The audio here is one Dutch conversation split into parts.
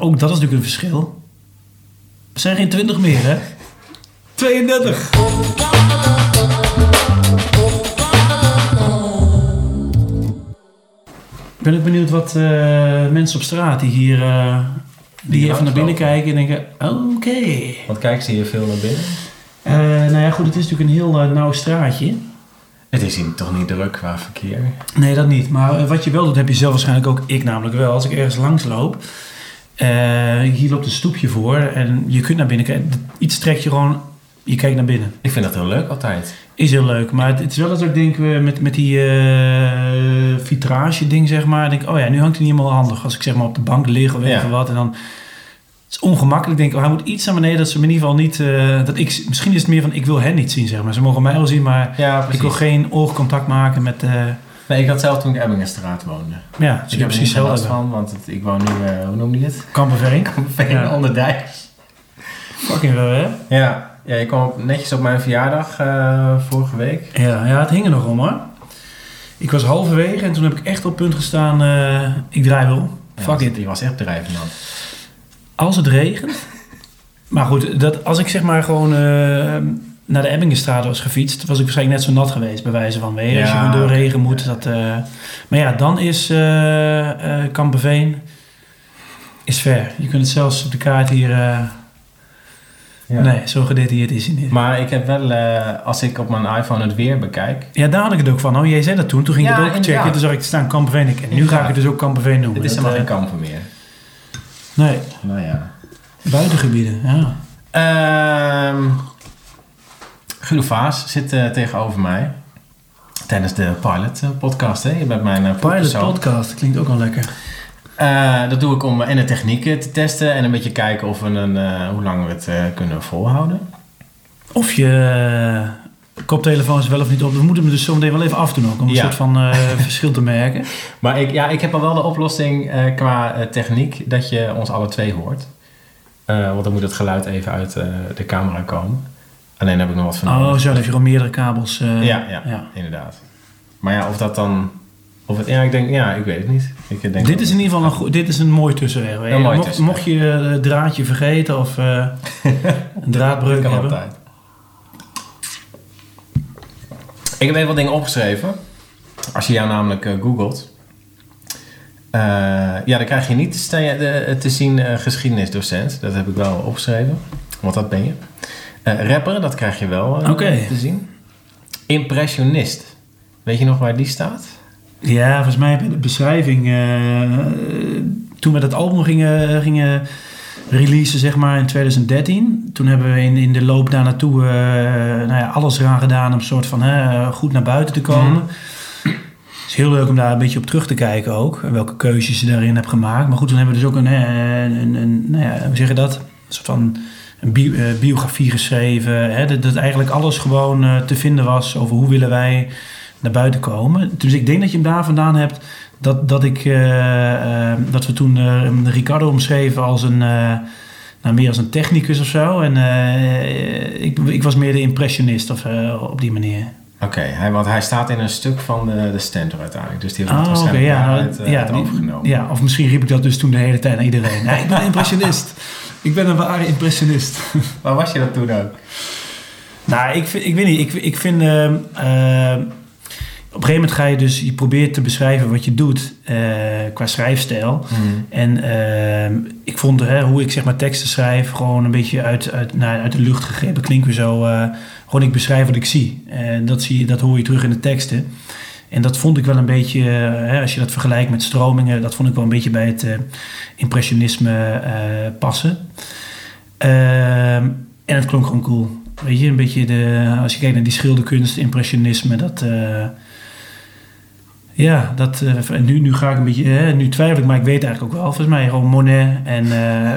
Ook dat is natuurlijk een verschil. Er zijn geen 20 meer, hè? 32. Ben ik benieuwd wat eh, mensen op straat die hier, eh, die Die even naar binnen kijken en denken: oké. Want kijken ze hier veel naar binnen? Eh, nou ja, goed, het is natuurlijk een heel nauw straatje. Het is hier toch niet druk qua verkeer? Nee, dat niet. Maar wat je wel doet, heb je zelf waarschijnlijk ook. Ik namelijk wel. Als ik ergens langs loop. Eh, hier loopt een stoepje voor. En je kunt naar binnen kijken. Iets trek je gewoon. Je kijkt naar binnen. Ik vind dat heel leuk altijd. Is heel leuk. Maar het, het is wel dat ik denk met, met die eh vitrage ding, zeg maar. Denk, oh ja, nu hangt hij niet helemaal handig. Als ik zeg maar op de bank lig of Ja. veel wat. En dan... Het is ongemakkelijk. Denk, oh, hij moet iets naar beneden. Dat ze me in ieder geval niet... eh, dat ik, misschien is het meer van, ik wil hen niet zien, zeg maar. Ze mogen mij wel zien, maar... Ja, Ik wil geen oogcontact maken met... Nee, ik had zelf toen ik Ebbingenstraat woonde. ja, ik heb er precies zo last van, want het, ik woon nu, eh, hoe noem je het? Kamperveen. Veen Ja. onder dijk. Fucking wel, hè? Ja, ja, je kwam op- netjes op mijn verjaardag eh, vorige week. Ja, ja, het hing er nog om, hoor. Ik was halverwege en toen heb ik echt op punt gestaan... eh, ik draai wel. Fuck Ja, it. Die was echt drijvend dan. Als het regent... Maar goed, dat, als ik zeg maar gewoon naar de Ebbingenstraat was gefietst... was ik waarschijnlijk net zo nat geweest, bij wijze van. Weet als je gewoon door regen moet. Dat, eh, maar ja, dan is eh eh Kamperveen... is ver. Je kunt het zelfs op de kaart hier... eh, Ja. Nee, zo gedetailleerd is hij niet. Maar ik heb wel, eh, als ik op mijn iPhone het weer bekijk. Ja, daar had ik het ook van. Oh, jij zei dat toen. Toen ging ik Ja, het ook checken. Toen zag ik staan Kamperveen. En nu ga ik het dus ook Kamperveen noemen. Dit is helemaal geen kampen meer. Nee, Nou ja. buitengebieden. Ja. Ehm Guido Vaas zit eh, tegenover mij. Tijdens de pilot eh, podcast. Hè? Je bent mijn uh, Pilot podcast. Klinkt ook wel lekker. dat doe ik om en de technieken te testen. En een beetje kijken of we een, hoe lang we het kunnen volhouden. Of je koptelefoons wel of niet op. We moeten hem dus zo meteen wel even afdoen ook. Om een Ja. soort van verschil te merken. Maar ik, ja, ik heb al wel de oplossing qua techniek dat je ons alle twee hoort. Want dan moet het geluid even uit de camera komen. Alleen heb ik nog wat van Oh, zo. Dan heb je gewoon meerdere kabels. eh, Ja, ja, inderdaad. Maar ja, of dat dan... Of het, ja, ik denk... Ja, ik weet het niet. Ik denk Dit is in ieder geval een, goed- dit is een mooi tussenweg. Een mooi mocht, je het draadje vergeten of eh, een draadbreuk kan hebben. altijd. Ik heb even wat dingen opgeschreven. Als je jou namelijk eh, googelt. eh, ja, dan krijg je niet te, te zien eh, geschiedenisdocent. Dat heb ik wel opgeschreven. Want dat ben je. Eh, rapper, dat krijg je wel eh, te zien. Impressionist. Weet je nog waar die staat? Ja, volgens mij heb je de beschrijving. eh, toen we dat album gingen, gingen releasen, zeg maar in 2013. Toen hebben we in, in de loop daar naartoe nou ja, alles eraan gedaan om soort van goed naar buiten te komen. Mhm. Het is heel leuk om daar een beetje op terug te kijken ook. Welke keuzes je daarin hebt gemaakt. Maar goed, toen hebben we dus ook een, een, een, een nou ja, hoe zeg je dat? Een soort van een bi- eh, biografie geschreven. Hè, dat, dat eigenlijk alles gewoon eh, te vinden was over hoe willen wij naar buiten komen. Dus ik denk dat je hem daar vandaan hebt dat, dat, ik, eh, dat we toen Ricardo omschreven als een, nou, meer als een technicus of zo. En ik, ik was meer de impressionist of, op die manier. Oké, hij, want hij staat in een stuk van de, de Stentor uiteindelijk. Dus die heeft het Oh, oké, waarschijnlijk ja, ja, overgenomen. ja, of misschien riep ik dat dus toen de hele tijd aan iedereen. Nee, ik ben impressionist. Ik ben een ware impressionist. Waar was je dat toen ook? Nou, ik, vind, ik weet niet. Ik, ik vind. ehm, ehm, op een gegeven moment ga je dus. Je probeert te beschrijven wat je doet. eh, qua schrijfstijl. En ehm, ik vond hè, hoe ik zeg maar teksten schrijf. gewoon een beetje uit, uit, nou, uit de lucht gegrepen. Klinkt weer zo. eh, gewoon ik beschrijf wat ik zie. En dat, zie je, dat hoor je terug in de teksten. En dat vond ik wel een beetje. eh, hè, als je dat vergelijkt met stromingen. dat vond ik wel een beetje bij het eh, impressionisme eh, passen. Ehm, en het klonk gewoon cool. Weet je, een beetje de, als je kijkt naar die schilderkunst, impressionisme, dat. ja, dat, en nu, nu ga ik een beetje, hè, nu twijfel ik, maar ik weet eigenlijk ook wel, volgens mij gewoon Monet. En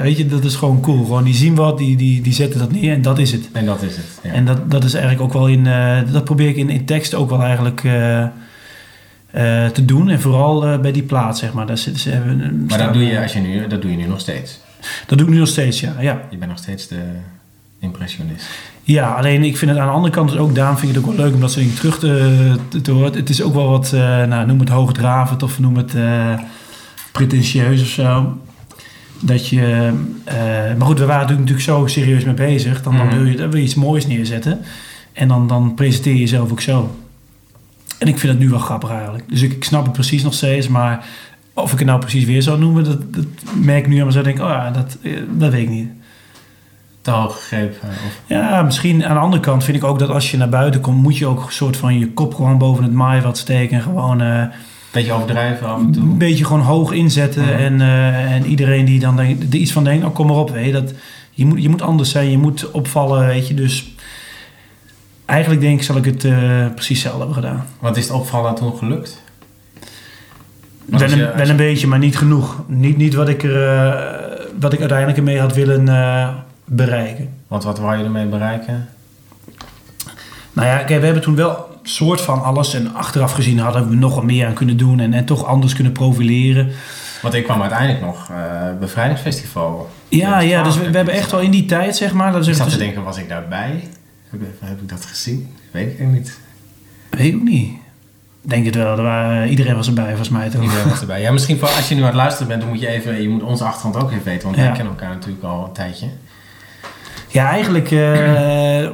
weet je, dat is gewoon cool. Gewoon, die zien wat, die, die, die zetten dat neer en dat is het. En dat is het. Ja. En dat, dat is eigenlijk ook wel in, dat probeer ik in, in tekst ook wel eigenlijk eh, te doen. En vooral eh, bij die plaat, zeg maar. Daar zitten ze, hebben, maar dat doe, je, als je nu, dat doe je nu nog steeds. Dat doe ik nu nog steeds, ja. ja. Je bent nog steeds de impressionist. Ja, alleen ik vind het aan de andere kant dus ook, daarom vind ik het ook wel leuk om dat soort dingen terug te, te, te horen. Het is ook wel wat, eh, nou, noem het hoogdravend of noem het pretentieus of zo. Dat je, maar goed, we waren natuurlijk, natuurlijk zo serieus mee bezig. Dan, dan, Mhm. wil je, dan wil je iets moois neerzetten. En dan, dan presenteer je jezelf ook zo. En ik vind het nu wel grappig eigenlijk. Dus ik, ik snap het precies nog steeds. Maar of ik het nou precies weer zou noemen, dat, dat merk ik nu aan mezelf. Denk ik, oh ja, dat, eh, dat weet ik niet. Te hoog gegrepen. Of, Ja, misschien aan de andere kant vind ik ook dat als je naar buiten komt, moet je ook een soort van je kop gewoon boven het maaiveld steken. En gewoon eh, beetje overdrijven af en toe. een beetje gewoon hoog inzetten. Mhm. En, eh, en iedereen die dan denkt- er iets van denkt, oh kom maar op, weet je, dat, je, moet, je moet anders zijn, je moet opvallen, weet je. Dus eigenlijk denk ik, zal ik het eh, precies hetzelfde hebben gedaan. Wat is het opvallen toen gelukt? Wel een, je- als wel je- een beetje, maar niet genoeg. Niet, niet wat, ik er, eh, wat ik uiteindelijk ermee had willen eh, bereiken. Want wat wou je ermee bereiken? Nou ja, kijk, we hebben toen wel soort van alles. En achteraf gezien hadden we nog wat meer aan kunnen doen. En, en toch anders kunnen profileren. Want ik kwam uiteindelijk nog bevrijdingsfestival. Ja, ja dus we, we hebben echt wel in die tijd, zeg maar. Dat is Ik zat te dus- denken, was ik daarbij? Heb ik, heb ik dat gezien? Weet ik niet. Weet ik ook niet. Denk het wel. Er waren, iedereen was erbij, volgens mij. Toch? Iedereen was erbij. Ja, misschien voor, als je nu aan het luisteren bent, dan moet je even, je moet onze achtergrond ook even weten. Want Ja. wij kennen elkaar natuurlijk al een tijdje. Ja, eigenlijk... eh,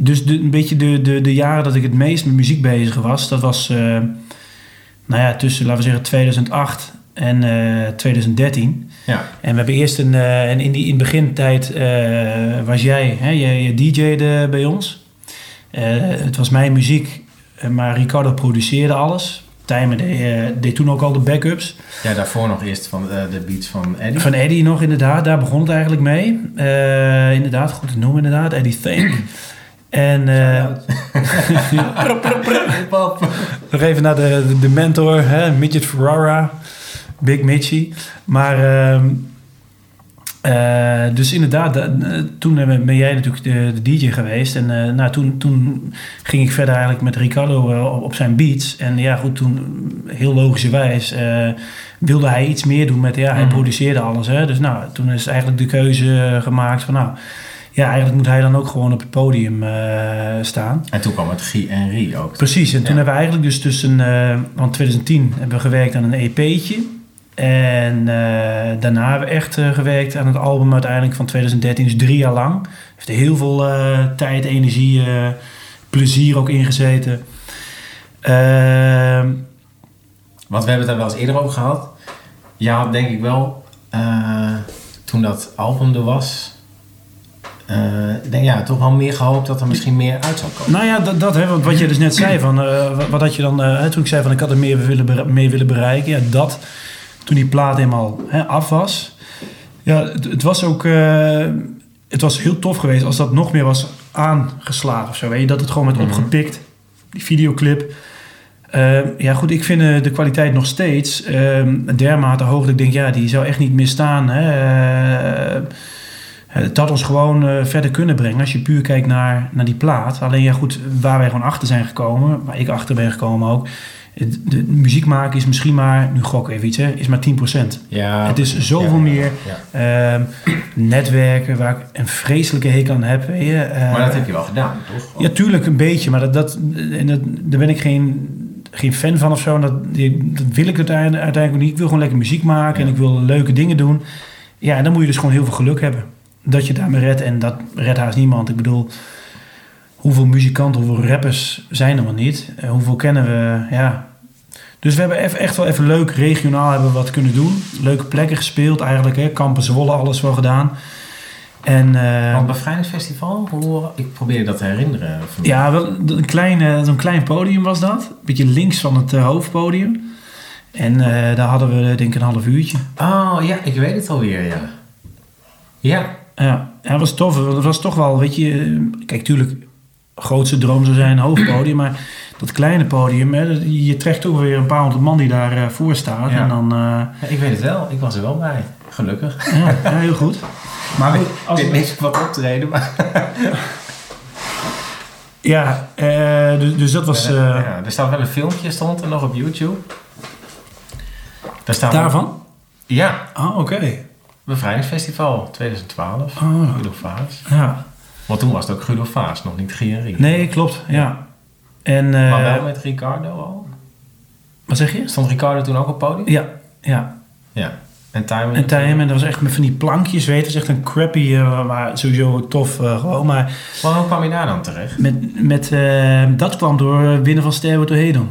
dus de, een beetje de, de, de jaren dat ik het meest met muziek bezig was... dat was, eh, nou ja, tussen, laten we zeggen, 2008 en eh, 2013. Ja, En we hebben eerst een... eh, en in die in begintijd eh, was jij, hè, jij, jij DJ'de bij ons. Eh, het was mijn muziek, maar Ricardo produceerde alles. Tijmen deed, deed toen ook al de backups. ja daarvoor nog eerst van de beats van Eddie. Van Eddie nog inderdaad, daar begon het eigenlijk mee. Inderdaad, goed te noemen inderdaad, Eddie Think. En Hip-hop. nog even naar de, de, de mentor, hè, Midget Ferrara, Big Mitchie. Maar ehm, eh, dus inderdaad, da- eh, toen ben jij natuurlijk de, de DJ geweest. En eh, nou, toen, toen ging ik verder eigenlijk met Ricardo op, op zijn beats. En ja, goed, toen heel logischerwijs wilde hij iets meer doen met... Ja, hij Mhm. produceerde alles. Hè? Dus nou, toen is eigenlijk de keuze gemaakt van... Nou, ja, eigenlijk moet hij dan ook gewoon op het podium staan. En toen kwam het Guy en Rie ook. Precies, en toen Ja. hebben we eigenlijk dus tussen, want 2010 hebben we gewerkt aan een EP'tje. En eh, daarna hebben we echt eh, gewerkt aan het album uiteindelijk van 2013, dus drie jaar lang. Heeft er heel veel eh, tijd, energie, plezier ook ingezeten. Ehm, Want we hebben het daar wel eens eerder over gehad. Je had denk ik wel, toen dat album er was... ik denk ja, toch wel meer gehoopt dat er misschien meer uit zou komen. nou ja, dat, dat hè, want wat je dus net zei, van, wat, had je dan, toen ik zei van ik had er meer willen, bere- mee willen bereiken. Ja, dat, toen die plaat eenmaal hè, af was. Ja, het, het was ook, eh, het was heel tof geweest als dat nog meer was aangeslagen of zo. Weet je, dat het gewoon werd Mhm. opgepikt, die videoclip. Eh, ja, goed, ik vind eh, de kwaliteit nog steeds eh, dermate hoog dat ik denk, ja, die zou echt niet meer staan. Hè. Eh, het had ons gewoon eh, verder kunnen brengen als je puur kijkt naar, naar die plaat. Alleen ja, goed, waar wij gewoon achter zijn gekomen, waar ik achter ben gekomen ook. Het- De muziek maken is misschien maar, nu gok ik even iets, hè, is maar 10%. Ja, Het is zoveel Ja, meer. ja. Ehm, netwerken waar ik een vreselijke hekel aan heb. Je. Eh, Maar dat heb je wel gedaan, toch? Ja, tuurlijk een beetje, maar dat, dat, en dat, daar ben ik geen, geen fan van of zo. En Dat, dat wil ik uiteindelijk, uiteindelijk niet. Ik wil gewoon lekker muziek maken en ik wil leuke dingen doen. Ja, en dan moet je dus gewoon heel veel geluk hebben. Dat je daarmee redt en dat redt haast niemand. Ik bedoel, hoeveel muzikanten, hoeveel rappers zijn er wel niet? Eh, hoeveel kennen we? Ja. Dus we hebben echt wel even leuk regionaal hebben we wat kunnen doen. Leuke plekken gespeeld eigenlijk. Hè. Kampen Zwolle, alles wel gedaan. En, eh, Want Bevrijdingsfestival, hoe, ik probeer dat te herinneren. ja, wel een klein, zo'n klein podium was dat. Beetje links van het eh, hoofdpodium. En eh, daar hadden we denk ik een half uurtje. Oh ja, ik weet het alweer, ja. Ja, Ja, dat was tof. Het was toch wel, weet je... Kijk, tuurlijk, grootste droom zou zijn een hoofdpodium. maar dat kleine podium, hè, je trekt toch weer een paar honderd man die daar eh, voor staat. Ja. En dan... eh, Ja, ik weet het wel. Ik was er wel bij. Gelukkig. ja, heel goed. Maar goed, als, Ik niet wat optreden, maar... ja, eh, dus, dus dat was... ja, er staat wel een filmpje, stond er nog op YouTube. Daar staat daarvan? Ja, Oh, oké. Bevrijdingsfestival 2012. Oh. Guido Vaas. Ja. Want toen was het ook Guido Vaas, nog niet Gierie. Nee, klopt. Ja. En... eh, Maar wel met Ricardo al. Wat zeg je? Stond Ricardo toen ook op het podium? Ja, ja. Ja. En Time. En Time, en dat was echt met van die plankjes, weet je. Dat is echt een crappy, eh, maar sowieso tof uh, gewoon. Maar hoe kwam je daar dan terecht? met, met, eh, dat kwam door winnen van Stairway to Hedon.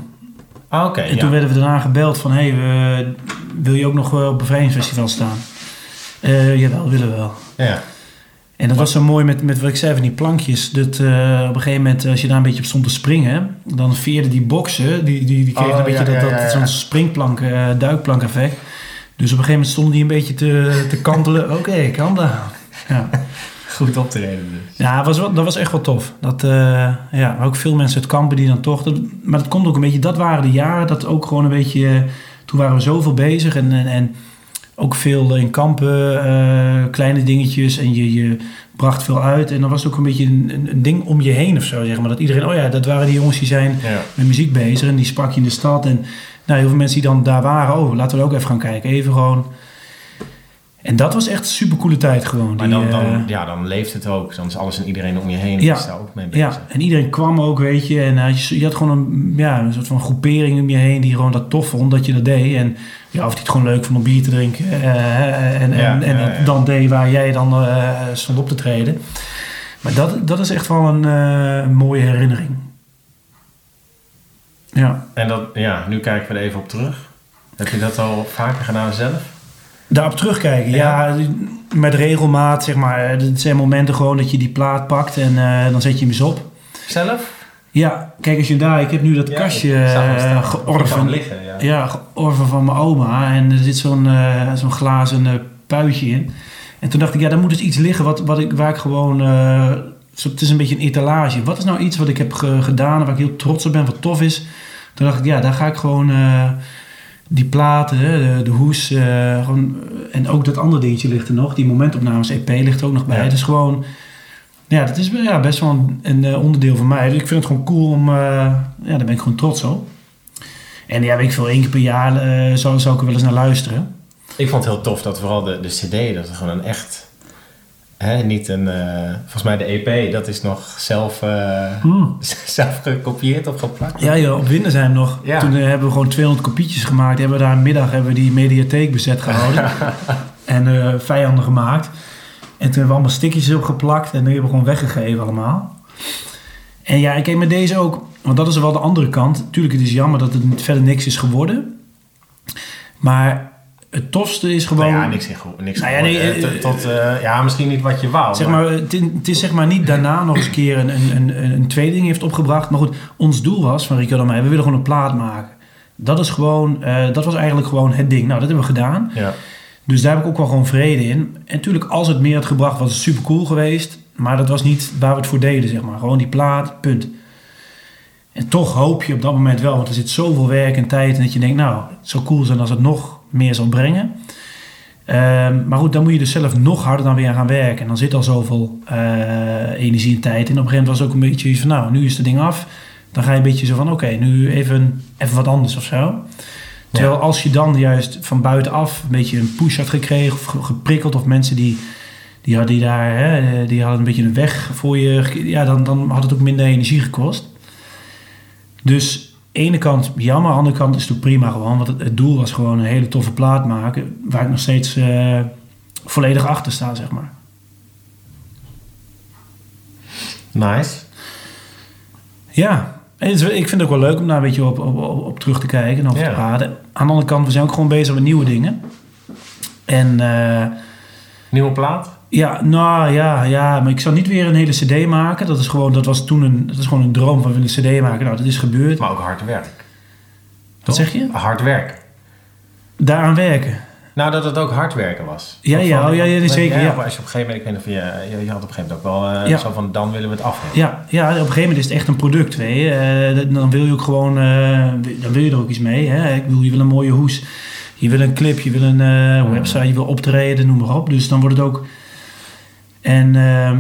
Ah, oké. En ja. toen werden we daarna gebeld van... Hé, hey, wil je ook nog eh, op Bevrijdingsfestival staan? Eh jawel, willen we wel. ja. En dat was zo mooi met, met wat ik zei van die plankjes. Dat eh, op een gegeven moment, als je daar een beetje op stond te springen... dan veerden die boksen, die, die, die kregen Oh, een beetje ja, dat, dat, ja, ja. zo'n springplank, eh, duikplank effect. Dus op een gegeven moment stonden die een beetje te, te kantelen. Oké, calm down. Ja. Goed optreden dus. Ja, was dat was echt wel tof. Dat, eh, ja, maar ook veel mensen uit kampen die dan toch... Dat, maar dat komt ook een beetje... Dat waren de jaren dat ook gewoon een beetje... toen waren we zoveel bezig en, en, en ook veel in kampen, eh, kleine dingetjes. En je, je bracht veel uit. En dan was het ook een beetje een, een- een ding om je heen of zo, zeg maar. Dat iedereen... Oh ja, dat waren die jongens die zijn Ja. met muziek bezig. En die sprak je in de stad. En nou, heel veel mensen die dan daar waren... Oh, laten we ook even gaan kijken. Even gewoon... En dat was echt een super coole tijd gewoon. Maar Die, dan, eh, dan, ja, dan leeft het ook. Dan is alles en iedereen om je heen Ja. is daar ook mee bezig. Ja, en iedereen kwam ook, weet je. En eh, je, je had gewoon een, ja, een soort van groepering om je heen die gewoon dat tof vond dat je dat deed. En ja, of die het gewoon leuk vond om bier te drinken. eh, en en, Ja, en ja, dan deed waar jij dan stond op te treden. Maar dat, dat is echt wel een mooie herinnering. Ja. En dat, ja, nu kijken we er even op terug. Heb je dat al vaker gedaan zelf? Daarop terugkijken, ja. met regelmaat, zeg maar. Het zijn momenten gewoon dat je die plaat pakt en eh, dan zet je hem eens op. Zelf? Ja, kijk eens je daar. Ik heb nu dat kastje eh, staan. georven. Liggen, ja. Ja, georven van mijn oma. En er zit zo'n eh, zo'n glazen eh, puitje in. En toen dacht ik, ja, daar moet dus iets liggen wat, wat ik, waar ik gewoon... eh, zo- het is een beetje een etalage. Wat is nou iets wat ik heb ge- gedaan waar ik heel trots op ben, wat tof is? Toen dacht ik, ja, daar ga ik gewoon eh, die platen, de, de hoes... eh, gewoon, en ook dat andere dingetje ligt er nog. Die momentopnames EP ligt er ook nog bij. Ja. Dus gewoon... Ja, dat is ja, best wel een, een eh, onderdeel van mij. Dus ik vind het gewoon cool om... eh, ja, daar ben ik gewoon trots op. En ja, weet ik veel, één keer per jaar eh, zou, zou ik er wel eens naar luisteren. Ik vond het heel tof dat vooral de, de CD, dat het gewoon een echt. Hè, niet een. eh, volgens mij de EP, dat is nog zelf, eh, Hmm. zelf gekopieerd of geplakt. Ja, ja, op Windersheim nog. Ja. Toen eh, hebben we gewoon 200 kopietjes gemaakt. Hebben we daar een middag hebben we die mediatheek bezet gehouden. en vijanden gemaakt. En toen hebben we allemaal stickertjes opgeplakt. En die hebben we gewoon weggegeven allemaal. En ja, ik heb met deze ook... Want dat is wel de andere kant. Tuurlijk, het is jammer dat het verder niks is geworden. Maar het tofste is gewoon... Nou ja, niks, in geho- niks Nou ja, nee, Eh, eh, tot, tot, eh, ja, misschien niet wat je wou. Zeg maar, het, is- het is zeg maar niet daarna nog eens een keer een, een, een, ding heeft opgebracht. Maar goed, ons doel was van Rico en mij, we willen gewoon een plaat maken. Dat is gewoon, eh, dat was eigenlijk gewoon het ding. Nou, dat hebben we gedaan. Ja. Dus daar heb ik ook wel gewoon vrede in. En natuurlijk, als het meer had gebracht, was het super cool geweest. Maar dat was niet waar we het voor deden, zeg maar. Gewoon die plaat, punt. En toch hoop je op dat moment wel, want er zit zoveel werk en tijd. En dat je denkt, nou, het zou cool zijn als het nog meer zal brengen. Ehm, maar goed, dan moet je dus zelf nog harder dan weer aan gaan werken. En dan zit al zoveel eh, energie en tijd. En op een gegeven moment was het ook een beetje iets van, nou, nu is het ding af. Dan ga je een beetje zo van, oké, nu even, even wat anders of zo. Terwijl als je dan juist van buitenaf een beetje een push had gekregen of ge- geprikkeld, of mensen die, die, hadden, die daar, hè, die hadden een beetje een weg voor je, ja, dan, dan had het ook minder energie gekost. Dus ene kant jammer, aan de andere kant is het ook prima gewoon. Want het, het doel was gewoon een hele toffe plaat maken, waar ik nog steeds eh, volledig achter sta, zeg maar. Nice. Ja, ik vind het ook wel leuk om daar een beetje op, op, op, op terug te kijken en over Ja. te praten. Aan de andere kant, we zijn ook gewoon bezig met nieuwe dingen. En eh, Nieuwe plaat? Ja, nou ja, ja, maar ik zou niet weer een hele cd maken. Dat is gewoon, dat was toen een, dat is gewoon een droom van we willen een cd maken. Nou, dat is gebeurd. Maar ook hard werk. Wat zeg je? Hard werk. Daaraan werken. Nou, dat het ook hard werken was. Ja, Of ja, oh, ja, ja, zeker, ja. Als je op een gegeven moment, ik weet niet of je, je, je had op een gegeven moment ook wel eh, Ja. zo van, dan willen we het af hebben. Ja, ja, op een gegeven moment is het echt een product, weet je. Eh, dan wil je ook gewoon, eh, dan wil je er ook iets mee. Hè? Ik bedoel, je wil een mooie hoes. Je wil een clip, je wil een eh, website, je wil optreden, noem maar op. Dus dan wordt het ook... En ehm,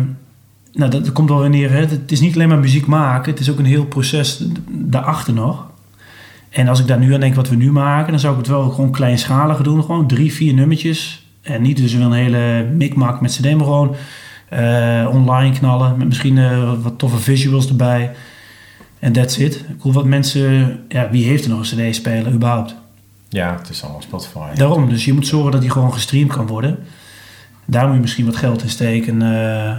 nou, dat, dat komt wel weer neer. Hè? Het is niet alleen maar muziek maken. Het is ook een heel proces daarachter nog. En als ik daar nu aan denk wat we nu maken... dan zou ik het wel gewoon kleinschaliger doen. Gewoon drie, vier nummertjes. En niet dus een hele mikmak met cd, maar gewoon... eh, online knallen met misschien eh, wat toffe visuals erbij. En that's it. Ik bedoel, wat mensen... Ja, wie heeft er nog een cd-speler überhaupt? Ja, het is allemaal Spotify. Daarom, dus je moet zorgen dat die gewoon gestreamd kan worden. Daar moet je misschien wat geld in steken. eh,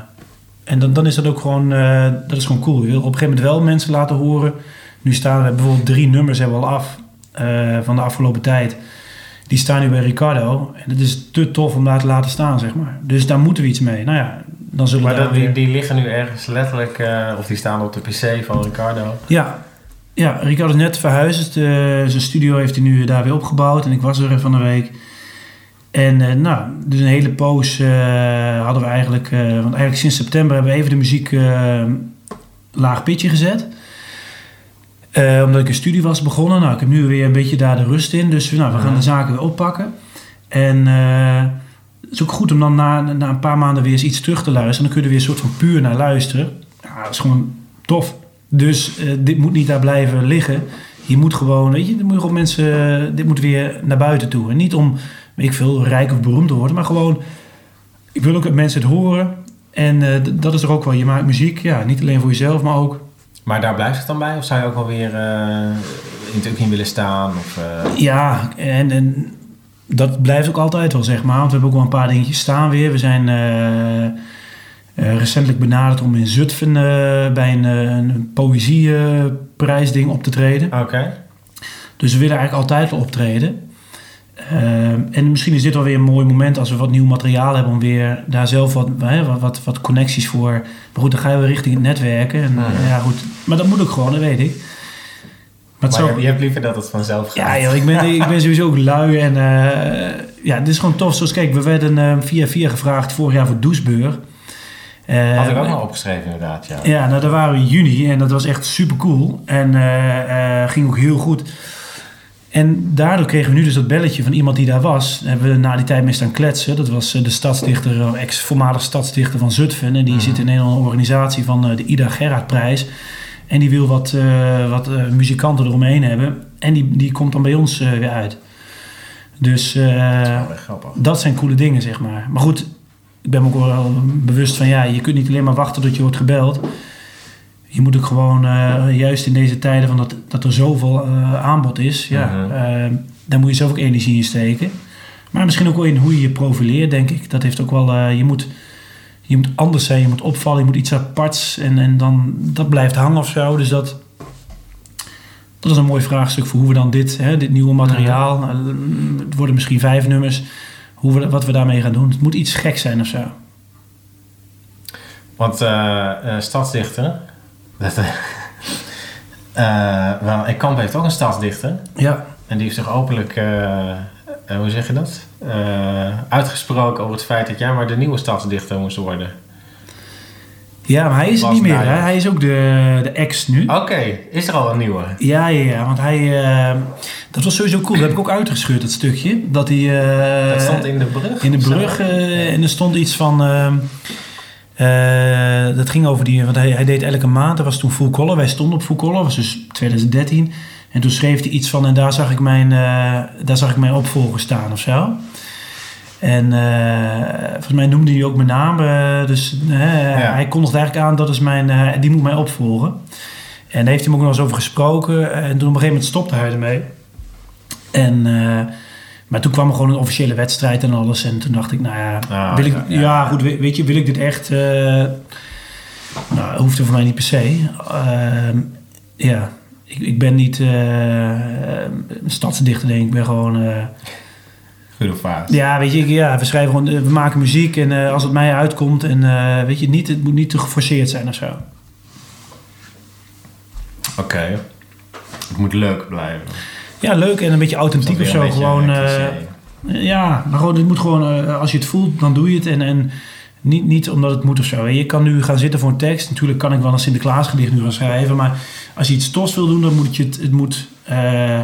en dan, dan is dat ook gewoon, eh, dat is gewoon cool. Je wil op een gegeven moment wel mensen laten horen. Nu staan er bijvoorbeeld drie nummers hebben we al af eh, van de afgelopen tijd. Die staan nu bij Ricardo. En het is te tof om daar te laten staan, zeg maar. Dus daar moeten we iets mee. Nou ja, dan zullen we Maar daar dat, die, die liggen nu ergens letterlijk, of die staan op de PC van Ricardo. Ja, ja Ricardo is net verhuisd. Eh, zijn studio heeft hij nu daar weer opgebouwd. En ik was er van de week. En eh, nou, dus een hele poos eh, hadden we eigenlijk... eh, want eigenlijk sinds september hebben we even de muziek laag pitje gezet. Omdat ik een studie was begonnen. Nou, ik heb nu weer een beetje daar de rust in. Dus nou, we gaan de zaken weer oppakken. En eh, het is ook goed om dan na, na een paar maanden weer eens iets terug te luisteren. Dan kun je er weer een soort van puur naar luisteren. Ja, dat is gewoon tof. Dus dit moet niet daar blijven liggen. Je moet gewoon, weet je, dit moet je gewoon mensen, dit moet weer naar buiten toe. En niet om, ik veel, rijk of beroemd worden, maar gewoon, ik wil ook dat mensen het horen. En eh, dat is er ook wel. Je maakt muziek, ja, niet alleen voor jezelf, maar ook, Maar daar blijft het dan bij? Of zou je ook wel weer eh, in het in willen staan? Of, eh, ja, en, en dat blijft ook altijd wel, zeg maar. Want we hebben ook wel een paar dingetjes staan weer. We zijn recentelijk benaderd om in Zutphen bij een, een poëzieprijsding op te treden. Oké. Dus we willen eigenlijk altijd wel optreden. Ehm, en misschien is dit wel weer een mooi moment als we wat nieuw materiaal hebben om weer daar zelf wat, wat, wat, wat connecties voor. Maar goed, dan ga je weer richting het netwerken. En, Mhm. ja, goed. Maar dat moet ook gewoon, dat weet ik. Maar je, hebt liever dat het vanzelf gaat. ja, joh, ik, ben, ik ben sowieso ook lui. En eh, ja, het is gewoon tof. Zoals, kijk, we werden eh, via via gevraagd vorig jaar voor Doesburg. Eh, Had ik ook nog opgeschreven inderdaad, ja. ja, nou daar waren we in juni en dat was echt super cool. En eh, ging ook heel goed. En daardoor kregen we nu dus dat belletje van iemand die daar was. Daar hebben we na die tijd mee staan kletsen. Dat was eh, de stadsdichter, eh, ex-voormalig stadsdichter van Zutphen. En die Mhm. zit in een organisatie van eh, de Ida Gerhardprijs. En die wil wat, wat muzikanten eromheen hebben. En die, die komt dan bij ons weer uit. Dus grappig. dat zijn coole dingen, zeg maar. Maar goed, ik ben me ook wel bewust van... ja, je kunt niet alleen maar wachten tot je wordt gebeld. Je moet ook gewoon, eh, juist in deze tijden... Van dat, dat er zoveel eh, aanbod is... Ja, Mhm. eh, daar moet je zelf ook energie in steken. Maar misschien ook wel in hoe je je profileert, denk ik. Dat heeft ook wel... je, moet, je moet anders zijn, je moet opvallen... je moet iets aparts en, en dan... dat blijft hangen of zo. Dus dat... Dat is een mooi vraagstuk voor hoe we dan dit, hè, dit nieuwe materiaal... eh, het worden misschien vijf nummers hoe we, wat we daarmee gaan doen. Het moet iets gek zijn of zo. Want eh, stadsdichter... Dat, eh, eh, wel, Kamp heeft ook een stadsdichter. Ja. En die heeft zich openlijk, eh, eh, hoe zeg je dat? Uitgesproken over het feit dat jij maar de nieuwe stadsdichter moest worden. Ja, maar hij is het niet meer. Hè? Hij is ook de, de ex nu. Oké, is er al een nieuwe? Ja, ja, ja. Want hij... dat was sowieso cool. Dat heb ik ook uitgescheurd, dat stukje. Dat hij... dat stond in de brug? in de brug. en er stond iets van... eh, dat ging over die... Want hij, hij deed elke maand. Dat was toen Full Color. Wij stonden op Full Color. Was dus 2013. En toen schreef hij iets van... En daar zag ik mijn, eh, daar zag ik mijn opvolger staan of zo. En eh, volgens mij noemde hij ook mijn naam. dus hij kondigde eigenlijk aan... Dat is mijn, die moet mij opvolgen. En daar heeft hij me ook nog eens over gesproken. En toen op een gegeven moment stopte hij ermee. En... maar toen kwam er gewoon een officiële wedstrijd en alles. En toen dacht ik, nou ja, Ah, wil ik, ja, ja, ja. goed, weet je, wil ik dit echt? eh nou, hoeft er voor mij niet per se. Ehm, ja, ik, ik ben niet eh, een stadsdichter, denk ik. Ik ben gewoon, eh, ja, weet je, ja, we schrijven gewoon, we maken muziek en als het mij uitkomt en weet je, niet, het moet niet te geforceerd zijn of zo. Oké. Het moet leuk blijven. Ja, leuk en een beetje authentiek of zo. Gewoon, eh? Ja, maar gewoon, het moet gewoon, eh, als je het voelt, dan doe je het. En, en niet, niet omdat het moet of zo. Je kan nu gaan zitten voor een tekst. Natuurlijk kan ik wel een Sinterklaasgedicht nu gaan schrijven. Maar als je iets tofs wil doen, dan moet je het, het moet, eh,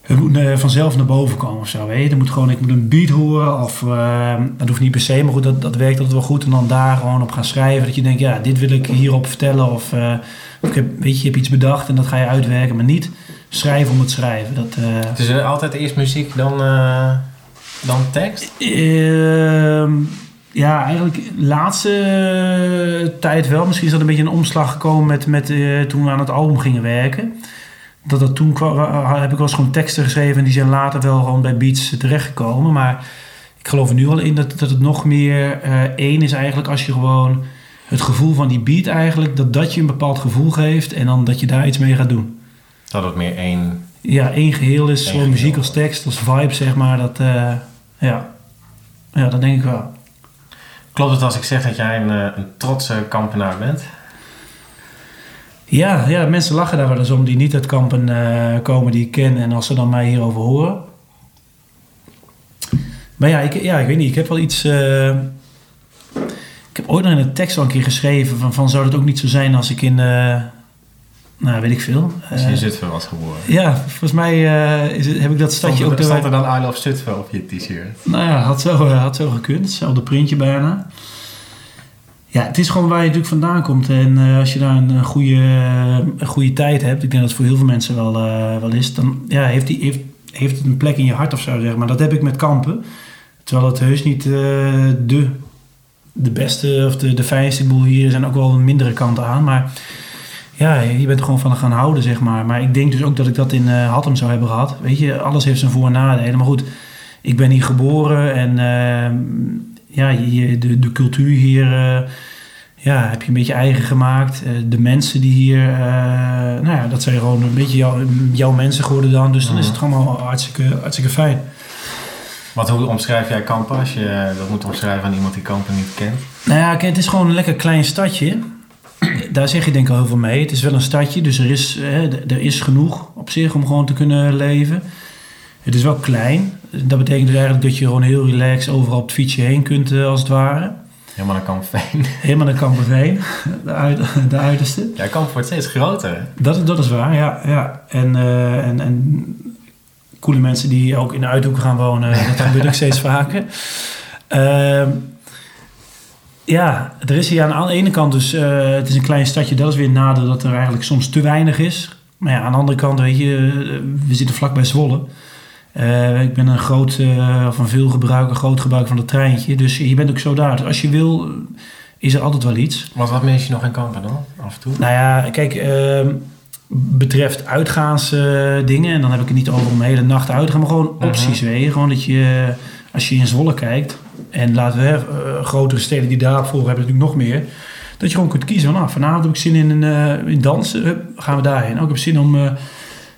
het moet vanzelf naar boven komen of zo. Weet je? Er moet gewoon, ik moet een beat horen. Of, dat hoeft niet per se, maar goed, dat, dat werkt altijd wel goed. En dan daar gewoon op gaan schrijven. Dat je denkt, ja, dit wil ik hierop vertellen. Of, of ik heb, weet je, je hebt iets bedacht en dat ga je uitwerken. Maar niet schrijven om het schrijven. Dat, eh, Het is er altijd eerst muziek dan, eh, dan tekst? Ehm, ja, eigenlijk de laatste eh, tijd wel. Misschien is dat een beetje een omslag gekomen met, met, eh, toen we aan het album gingen werken. dat dat toen kwam, heb ik wel eens gewoon teksten geschreven en die zijn later wel gewoon bij beats terechtgekomen. Maar ik geloof er nu al in dat, dat het nog meer eh, één is eigenlijk als je gewoon het gevoel van die beat eigenlijk, dat dat je een bepaald gevoel geeft en dan dat je daar iets mee gaat doen. Dat het meer één... Ja, één geheel is, zowel muziek als tekst, als vibe zeg maar. Dat, eh, ja. ja, dat denk ik wel. Klopt het als ik zeg dat jij een, eh, een trotse kampenaar bent? Ja, ja, mensen lachen daar wel eens om die niet uit kampen eh, komen die ik ken. En als ze dan mij hierover horen. Maar ja, ik, ja, ik weet niet. Ik heb wel iets... ik heb ooit nog in een tekst al een keer geschreven... van, van zou het ook niet zo zijn als ik in... nou, weet ik veel. Als je in Zutphen was geboren. ja, volgens mij eh, is het, heb ik dat stadje Stond ook... er, stond er dan I Love Zutphen op je t-shirt? Nou ja, had zo, eh, had zo gekund. Hetzelfde printje bijna. Ja, het is gewoon waar je natuurlijk vandaan komt. En eh, als je daar een, een goede, een goede tijd hebt, ik denk dat het voor heel veel mensen wel, wel is, dan ja, heeft, die, heeft, heeft het een plek in je hart of zo, zeg maar. Dat heb ik met kampen. Terwijl het heus niet de, de beste of de, de fijnste boel hier zijn ook wel mindere kanten aan. Maar ja, je bent er gewoon van gaan houden, zeg maar. Maar ik denk dus ook dat ik dat in eh Hattem zou hebben gehad. Weet je, alles heeft zijn voor- en nadelen. Maar goed, ik ben hier geboren en eh, ja, je, de, de cultuur hier eh, ja, heb je een beetje eigen gemaakt. De mensen die hier, nou ja, dat zijn gewoon een beetje jouw, jouw mensen geworden dan. Dus dan is het gewoon allemaal hartstikke, hartstikke fijn. Wat, hoe omschrijf jij kampen als je dat moet omschrijven aan iemand die kampen niet kent? Nou ja, het is gewoon een lekker klein stadje. Daar zeg je denk ik al heel veel mee. Het is wel een stadje, dus er is, hè, er is genoeg op zich om gewoon te kunnen leven. Het is wel klein. Dat betekent dus eigenlijk dat je gewoon heel relaxed overal op het fietsje heen kunt, eh, als het ware. Helemaal naar Kampveen. Helemaal naar Kamperveen, de, uit, de uiterste. Ja, Kamp wordt steeds groter. Dat, dat is waar, ja. ja. En, eh, en, en coole mensen die ook in de Uithoek gaan wonen, dat gebeurt ook steeds vaker. Ehm, ja, er is hier aan de ene kant dus, eh, het is een klein stadje, dat is weer een nadeel dat er eigenlijk soms te weinig is. Maar ja, aan de andere kant, weet je, eh, we zitten vlakbij Zwolle. Eh, ik ben een groot, of een veel gebruiker, groot gebruiker van het treintje. Dus je bent ook zo daar. Dus als je wil, is er altijd wel iets. Want wat mis je nog in kampen dan, af en toe? Nou ja, kijk, ehm, betreft uitgaansdingen, en dan heb ik het niet over om de hele nacht uit te gaan, maar gewoon Mhm. opties, weet je. Gewoon dat je, als je in Zwolle kijkt, en laten we, eh, grotere steden die daarvoor hebben natuurlijk nog meer, dat je gewoon kunt kiezen van, nou, vanavond heb ik zin in, een, eh, in dansen, gaan we daarheen. Ook ik heb zin om eh,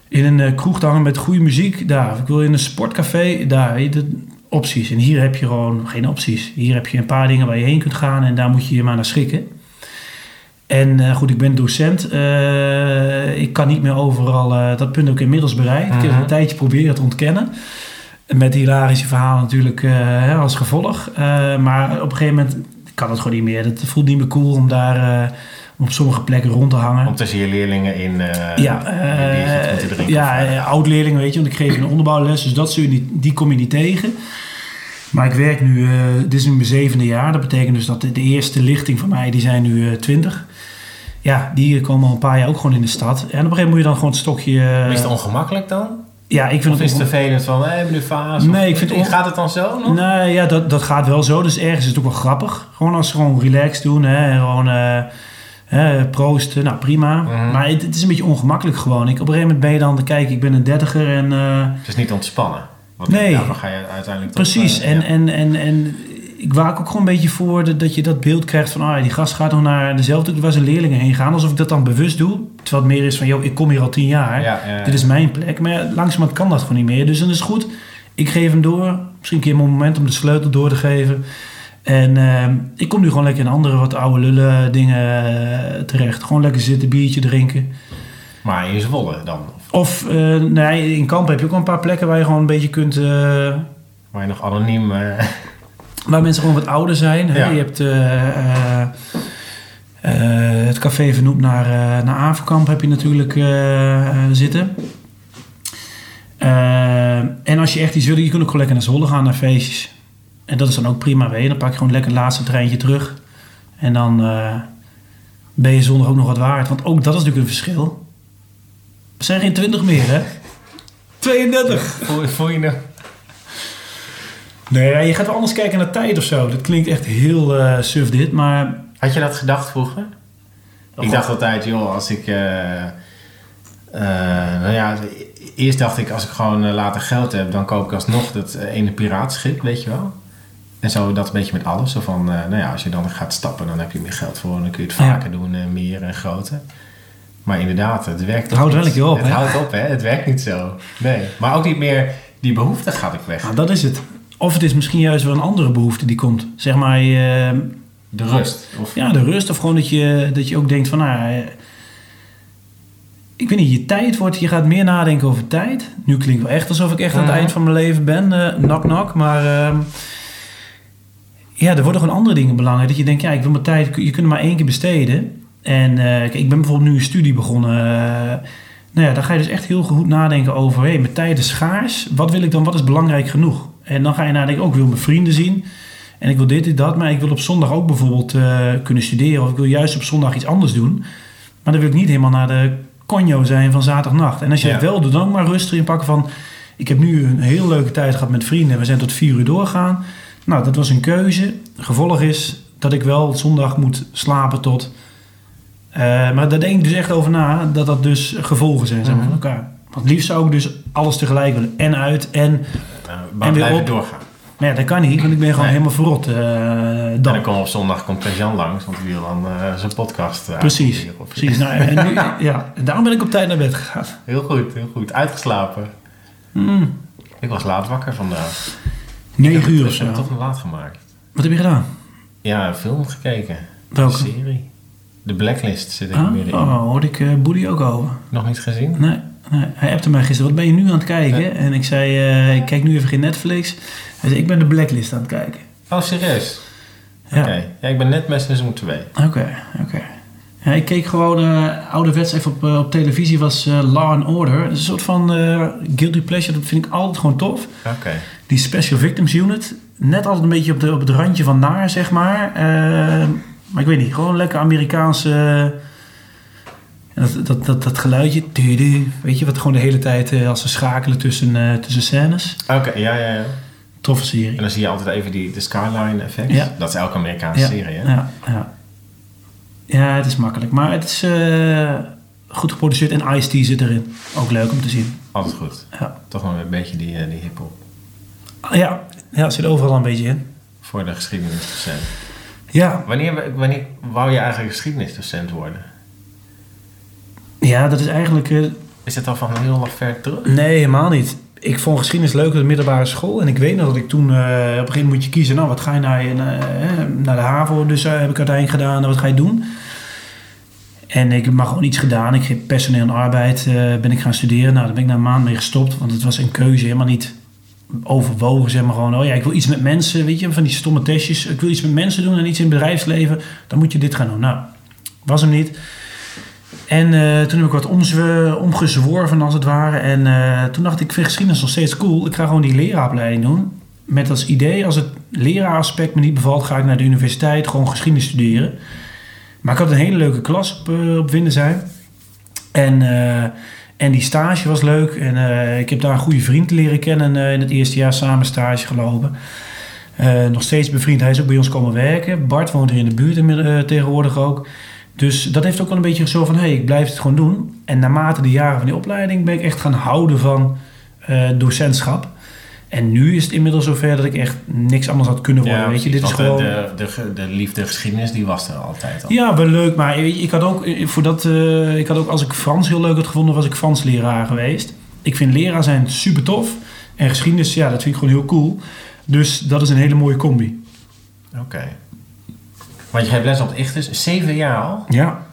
in een kroeg te hangen met goede muziek, daar. Of ik wil in een sportcafé, daar. Weet je, dat- opties. En hier heb je gewoon geen opties. Hier heb je een paar dingen waar je heen kunt gaan en daar moet je je maar naar schikken. En goed, ik ben docent. Ik kan niet meer overal eh, dat punt ook inmiddels bereikt. Ik heb Mhm. een tijdje proberen te ontkennen. Met hilarische verhalen natuurlijk eh, als gevolg. Eh, maar op een gegeven moment kan het gewoon niet meer. Het voelt niet meer cool om daar eh, op sommige plekken rond te hangen. Om tussen je leerlingen in Ja, ja oud-leerlingen, weet je, want ik geef een onderbouwles, dus dat zul je niet, die kom je niet tegen. Maar ik werk nu, dit is nu mijn zevende jaar, dat betekent dus dat de, de eerste lichting van mij, die zijn nu twintig. ja, die komen al een paar jaar ook gewoon in de stad. En op een gegeven moment moet je dan gewoon het stokje... eh, is het ongemakkelijk dan? Ja, ik vind Of het is het vervelend van, hé, hebben nu fase? Nee, Of- ik vind het Gaat het dan zo nog? Nee, ja, dat, dat gaat wel zo. Dus ergens is het ook wel grappig. Gewoon als ze gewoon relaxed doen. Hè, en gewoon eh, proosten. Nou, prima. Mhm. Maar het, het is een beetje ongemakkelijk gewoon. Ik, op een gegeven moment ben je dan... Kijk, ik ben een dertiger en... eh, Het is niet ontspannen. Want Nee. daarvoor ga je uiteindelijk toch, precies. eh, En, ja. en, en, en ik waak ook gewoon een beetje voor dat, dat je dat beeld krijgt van... Ah, die gast gaat nog naar dezelfde... waar zijn leerlingen heen gaan. Alsof ik dat dan bewust doe. Terwijl het meer is van... Joh, ik kom hier al tien jaar. Ja, ja, ja. Dit is mijn plek. Maar langzamerhand kan dat gewoon niet meer. Dus dan is het goed. Ik geef hem door. Misschien een keer mijn moment om de sleutel door te geven. En ehm, ik kom nu gewoon lekker in andere wat oude lullen dingen eh, terecht. Gewoon lekker zitten, biertje drinken. Maar in Zwolle dan? Of eh, nee, in Kamp heb je ook een paar plekken waar je gewoon een beetje kunt... eh, waar je nog anoniem... waar mensen gewoon wat ouder zijn. Hè? Je hebt het café vernoemd naar, eh naar Averkamp heb je natuurlijk eh, eh, zitten. Eh, en als je echt iets wil, je kunt ook gewoon lekker naar Zwolle gaan, naar feestjes. En dat is dan ook prima weer. Dan pak je gewoon lekker het laatste treintje terug. En dan eh, ben je zondag ook nog wat waard. Want ook dat is natuurlijk een verschil. We zijn geen 20 meer, hè? 32. voel, voel je nog... Nee, je gaat wel anders kijken naar tijd of zo. Dat klinkt echt heel eh suf dit, maar... Had je dat gedacht vroeger? ik dacht altijd, joh, als ik... eh, Eh, nou ja, eerst dacht ik, als ik gewoon eh, later geld heb, dan koop ik alsnog dat ene piraatschip, weet je wel. En zo dat een beetje met alles. Zo van, nou ja, als je dan gaat stappen, dan heb je meer geld voor. Dan kun je het Ja. vaker doen, en meer en groter. Maar inderdaad, het werkt Het houdt wel een keer op, Het hè? houdt op, hè. Het werkt niet zo. Nee. Maar ook niet meer, die behoefte gaat ik weg. Nou, dat is het. Of het is misschien juist wel een andere behoefte die komt. Zeg maar, De rust. Of, ja, de rust. Of gewoon dat je, dat je ook denkt van, nou, eh, ik weet niet, je tijd wordt, je gaat meer nadenken over tijd. Nu klinkt wel echt alsof ik echt aan het Mhm. eind van mijn leven ben, eh nak nak. Maar ehm, ja, er worden gewoon andere dingen belangrijk. Dat je denkt, ja, ik wil mijn tijd, je kunt het maar één keer besteden. En eh, kijk, ik ben bijvoorbeeld nu een studie begonnen. eh, nou ja, dan ga je dus echt heel goed nadenken over, hé, mijn tijd is schaars. Wat wil ik dan, wat is belangrijk genoeg? En dan ga je nadenken, ook ik wil mijn vrienden zien. En ik wil dit en dat, maar ik wil op zondag ook bijvoorbeeld eh, kunnen studeren. Of ik wil juist op zondag iets anders doen. Maar dan wil ik niet helemaal naar de conjo zijn van zaterdagnacht. En als je Ja. het wel doet, dan ook maar rustig inpakken van... Ik heb nu een heel leuke tijd gehad met vrienden. We zijn tot vier uur doorgaan. Nou, dat was een keuze. Gevolg is dat ik wel zondag moet slapen tot... eh, maar daar denk ik dus echt over na, dat dat dus gevolgen zijn zeg maar, Mhm. van elkaar. Want liefst zou ik dus alles tegelijk willen. En uit en... nou, En weer op. doorgaan. Maar ja, dat kan niet, want ik ben gewoon Nee. helemaal verrot eh, En dan. dan komt op zondag komt Jan langs, want die wil dan eh, zijn podcast uh, Precies, precies. Nou, en nu, ja, en daarom ben ik op tijd naar bed gegaan. Heel goed, heel goed. Uitgeslapen. Mm, Ik was laat wakker vandaag. 9 uur of Ik heb het zo. toch een laat gemaakt. Wat heb je gedaan? Ja, een film gekeken. Welke? Een serie. De Blacklist zit ik Ah, middenin. oh, hoorde ik eh Boody ook over. Nog niet gezien? Nee, hij appte mij gisteren, wat ben je nu aan het kijken? Ja. En ik zei, eh, ik kijk nu even geen Netflix. Hij zei, ik ben de Blacklist aan het kijken. Oh, serieus? Ja, Oké. Ja, ik ben net met seizoen 2. oké, oké. Ja, ik keek gewoon eh ouderwets even op, eh, op televisie, was eh, Law and Order. Dat is een soort van guilty pleasure, dat vind ik altijd gewoon tof. Oké. Die Special Victims Unit, net altijd een beetje op, de, op het randje van naar, zeg maar. Maar ik weet niet, gewoon lekker Amerikaanse... en dat, dat, dat, dat geluidje, tudu, weet je, wat gewoon de hele tijd eh, als ze schakelen tussen, eh, tussen scènes. Oké, ja, ja, ja. Toffe serie. En dan zie je altijd even die, de skyline effect. Ja. Dat is elke Amerikaanse Ja, serie, hè? ja, ja. ja, het is makkelijk. Maar het is eh, goed geproduceerd en Ice-T zit erin. Ook leuk om te zien. Altijd goed. Ja, Toch nog een beetje die, die hip-hop. ja, ja het zit overal een beetje in. Voor de geschiedenisdocent. Ja, Wanneer, wanneer wou je eigenlijk geschiedenisdocent worden? Ja dat is eigenlijk... eh, Is het al van heel ver terug? Nee, helemaal niet. Ik vond geschiedenis leuk op de middelbare school. En ik weet nog dat ik toen... eh, op een gegeven moment moet je kiezen. Nou, wat ga je naar, eh, naar de HAVO? Dus heb ik uiteindelijk gedaan. En wat ga je doen? En ik heb maar gewoon iets gedaan. Ik heb personeel en arbeid ben ik gaan studeren. Nou, daar ben ik na een maand mee gestopt. Want het was een keuze helemaal niet overwogen. Zeg maar gewoon, oh ja, ik wil iets met mensen. Weet je, van die stomme testjes. Ik wil iets met mensen doen en iets in het bedrijfsleven. Dan moet je dit gaan doen. Nou, was hem niet. En eh, toen heb ik wat omgezworven als het ware. En eh, toen dacht ik, ik vind geschiedenis nog steeds cool. Ik ga gewoon die leraaropleiding doen. Met als idee, als het leraaraspect me niet bevalt, ga ik naar de universiteit gewoon geschiedenis studeren. Maar ik had een hele leuke klas op, eh, op. En, en die stage was leuk. En ik heb daar een goede vriend leren kennen in het eerste jaar samen stage gelopen. Nog steeds bevriend. Hij is ook bij ons komen werken. Bart woont hier in de buurt tegenwoordig ook. Dus dat heeft ook wel een beetje zo van, hé, hey, ik blijf het gewoon doen. En naarmate de jaren van die opleiding ben ik echt gaan houden van eh, docentschap. En nu is het inmiddels zover dat ik echt niks anders had kunnen worden. weet je, dit is gewoon... De, de, de, liefde geschiedenis, die was er altijd al. Ja, wel leuk. Maar ik had ook, eh, voor dat, eh, ik had ook als ik Frans heel leuk had gevonden, was ik Frans leraar geweest. Ik vind leraar zijn super tof. En geschiedenis, ja, dat vind ik gewoon heel cool. Dus dat is een hele mooie combi. Oké. Want je hebt les op Ichtus, zeven jaar al? Ja.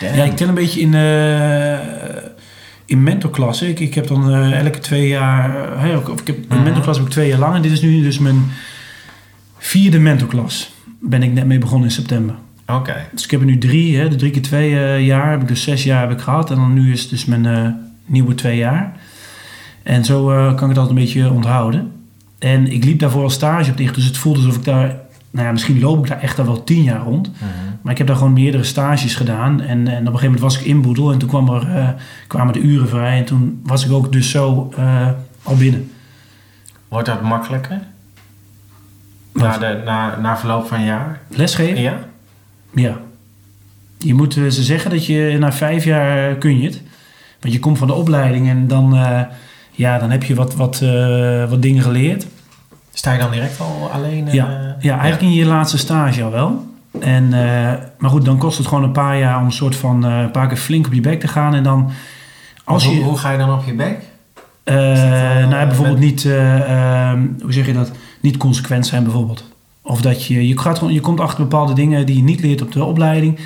Damn. Ja, ik tel een beetje in, eh in mentorklassen. Ik, ik heb dan eh, elke twee jaar... eh, hè, of ik heb, een Mhm. mentorklas heb ik twee jaar lang. En dit is nu dus mijn vierde mentorklas. Ben ik net mee begonnen in september. Oké. Dus ik heb er nu drie. Hè, de drie keer twee eh, jaar heb ik dus zes jaar heb ik gehad. En dan nu is het dus mijn eh, nieuwe twee jaar. En zo eh, kan ik het altijd een beetje onthouden. En ik liep daarvoor al stage op dicht. Dus het voelde alsof ik daar... Nou ja, misschien loop ik daar echt al wel tien jaar rond. Mhm. Maar ik heb daar gewoon meerdere stages gedaan. En, en op een gegeven moment was ik in Boedel. En toen kwam er, eh, kwamen de uren vrij. En toen was ik ook dus zo eh, al binnen. Wordt dat makkelijker? Na, de, na, na verloop van een jaar? Lesgeven? Ja? Ja. Je moet, eh, ze zeggen dat je na vijf jaar kun je het. Want je komt van de opleiding en dan, ja, dan heb je wat, wat, wat dingen geleerd. Sta je dan direct al alleen? Ja, ja eigenlijk in je laatste stage al wel. En, eh, maar goed, dan kost het gewoon een paar jaar om een soort van eh, een paar keer flink op je bek te gaan. En dan als hoe, je. hoe ga je dan op je bek? eh, nou ja, bijvoorbeeld met- niet, eh, ehm, hoe zeg je dat? Niet consequent zijn bijvoorbeeld. Of dat je, je, gaat je komt achter bepaalde dingen die je niet leert op de opleiding.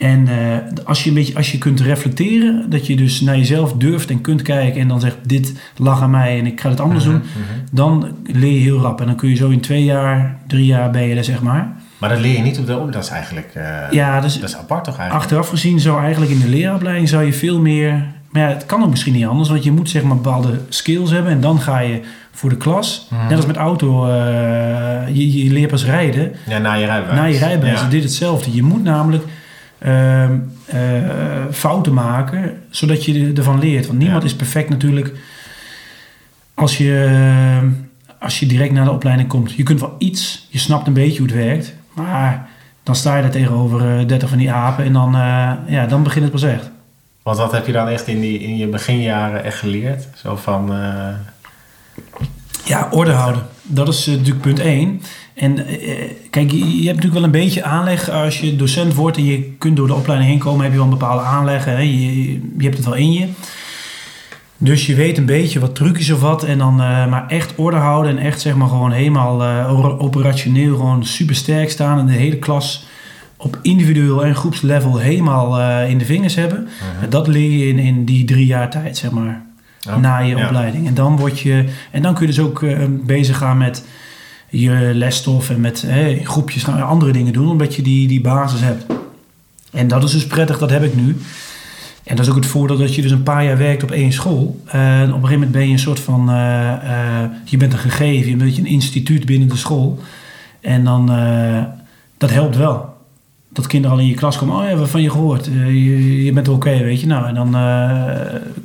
En eh, als, je een beetje, als je kunt reflecteren, dat je dus naar jezelf durft en kunt kijken en dan zegt: Dit lag aan mij en ik ga het anders Mhm, doen. mhm. Dan leer je heel rap. En dan kun je zo in twee jaar, drie jaar ben je er, zeg maar. Maar dat leer je niet op de opleiding. Dat is eigenlijk... eh, Ja, dus Dat is apart toch eigenlijk? achteraf gezien zou eigenlijk in de leeropleiding zou je veel meer... Maar ja, het kan ook misschien niet anders, want je moet zeg maar bepaalde skills hebben. En dan ga je voor de klas. Mhm. Net als met auto, eh, je, je leert pas rijden. Ja, na je rijbewijs. Na je rijbewijs Ja. dit hetzelfde. Je moet namelijk ehm, eh, fouten maken, zodat je ervan leert. Want niemand Ja. is perfect natuurlijk als je, ehm, als je direct naar de opleiding komt. Je kunt wel iets, je snapt een beetje hoe het werkt. Maar dan sta je daar tegenover eh 30 van die apen en dan, eh, ja, dan begint het pas echt. Want wat heb je dan echt in, die, in je beginjaren echt geleerd? Zo van... eh, Ja, orde houden. Dat is eh, natuurlijk punt één. En eh, kijk, je, je hebt natuurlijk wel een beetje aanleg als je docent wordt en je kunt door de opleiding heen komen, heb je wel een bepaalde aanleg. Hè? Je, je hebt het wel in je. Dus je weet een beetje wat trucjes of wat. En dan eh, maar echt orde houden en echt zeg maar gewoon helemaal eh, operationeel gewoon super sterk staan. En de hele klas op individueel en groepslevel helemaal eh, in de vingers hebben. Dat leer je in, in die drie jaar tijd, zeg maar oh, na je ja. opleiding. En dan, word je, en dan kun je dus ook eh, bezig gaan met je lesstof en met groepjes gaan andere dingen doen, omdat je die, die basis hebt. En dat is dus prettig, dat heb ik nu. En dat is ook het voordeel dat je dus een paar jaar werkt op één school. Eh, en op een gegeven moment ben je een soort van, eh, eh, je bent een gegeven, je bent een instituut binnen de school. En dan, eh, dat helpt wel. Dat kinderen al in je klas komen, oh ja, we hebben van je gehoord. Eh, je, je bent oké, weet je. Nou, en dan eh,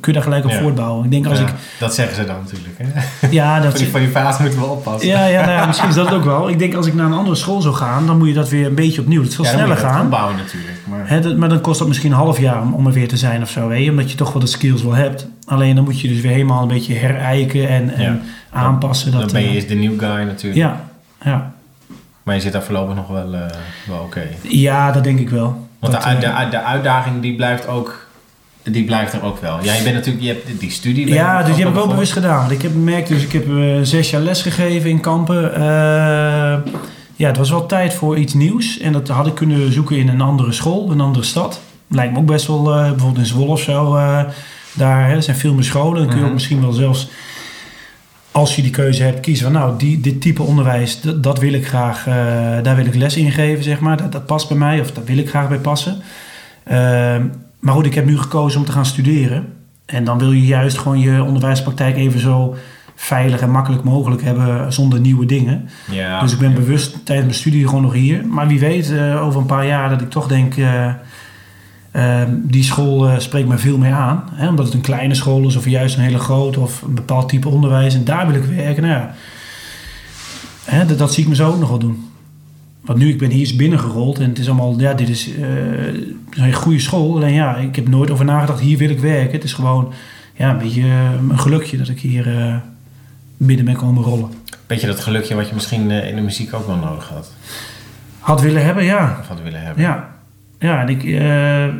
kun je daar gelijk op Ja. voortbouwen. Ik denk als Ja, ik, Dat zeggen ze dan natuurlijk. Hè? ja, dat, Van die, van die vaas moeten we oppassen. ja, ja, nou misschien is dat ook wel. Ik denk als ik naar een andere school zou gaan, dan moet je dat weer een beetje opnieuw. Het zal Ja, moet sneller je dat gaan. opbouwen natuurlijk. Maar, Hè, dat- maar dan kost dat misschien een half jaar om, om er weer te zijn of zo. Weet je? Omdat je toch wel de skills wel hebt. Alleen dan moet je dus weer helemaal een beetje herijken en, aanpassen. Dat, dan ben je eh, de new guy natuurlijk. ja, ja. Maar je zit daar voorlopig nog wel, eh, wel oké. ja, dat denk ik wel. Want Dat, de, de, eh, uit- de uitdaging die blijft ook... Die blijft er ook wel. Ja, je bent natuurlijk... Je hebt die studie... Ja, dus die heb ik wel begonnen. bewust gedaan. Want ik heb gemerkt, dus ik heb eh, zes jaar les gegeven in Kampen. Ja, het was wel tijd voor iets nieuws. En dat had ik kunnen zoeken in een andere school, een andere stad. Lijkt me ook best wel, bijvoorbeeld in Zwolle of zo. daar hè, er zijn veel meer scholen. Dan kun je ook Mhm. misschien wel zelfs, als je die keuze hebt, kiezen van... nou, die, dit type onderwijs, dat, dat wil ik graag, eh, daar wil ik les in geven, zeg maar. Dat, dat past bij mij, of daar wil ik graag bij passen. Ehm, maar goed, ik heb nu gekozen om te gaan studeren. En dan wil je juist gewoon je onderwijspraktijk even zo veilig en makkelijk mogelijk hebben zonder nieuwe dingen. Ja. dus ik ben ja. bewust tijdens mijn studie gewoon nog hier. Maar wie weet, eh, over een paar jaar dat ik toch denk, eh, ehm, die school eh, spreekt me veel meer aan. Hè, omdat het een kleine school is of juist een hele grote of een bepaald type onderwijs. En daar wil ik werken. Nou ja, hè, dat, dat zie ik me zo ook nog wel doen. Want nu, ik ben hier eens binnengerold en het is allemaal, ja, dit is eh, een goede school. Alleen ja, ik heb nooit over nagedacht, hier wil ik werken. Het is gewoon, ja, een beetje eh, een gelukje dat ik hier binnen ben komen rollen. Beetje dat gelukje wat je misschien in de muziek ook wel nodig had. Had willen hebben, ja. Of had willen hebben. Ja, ja en ik, eh,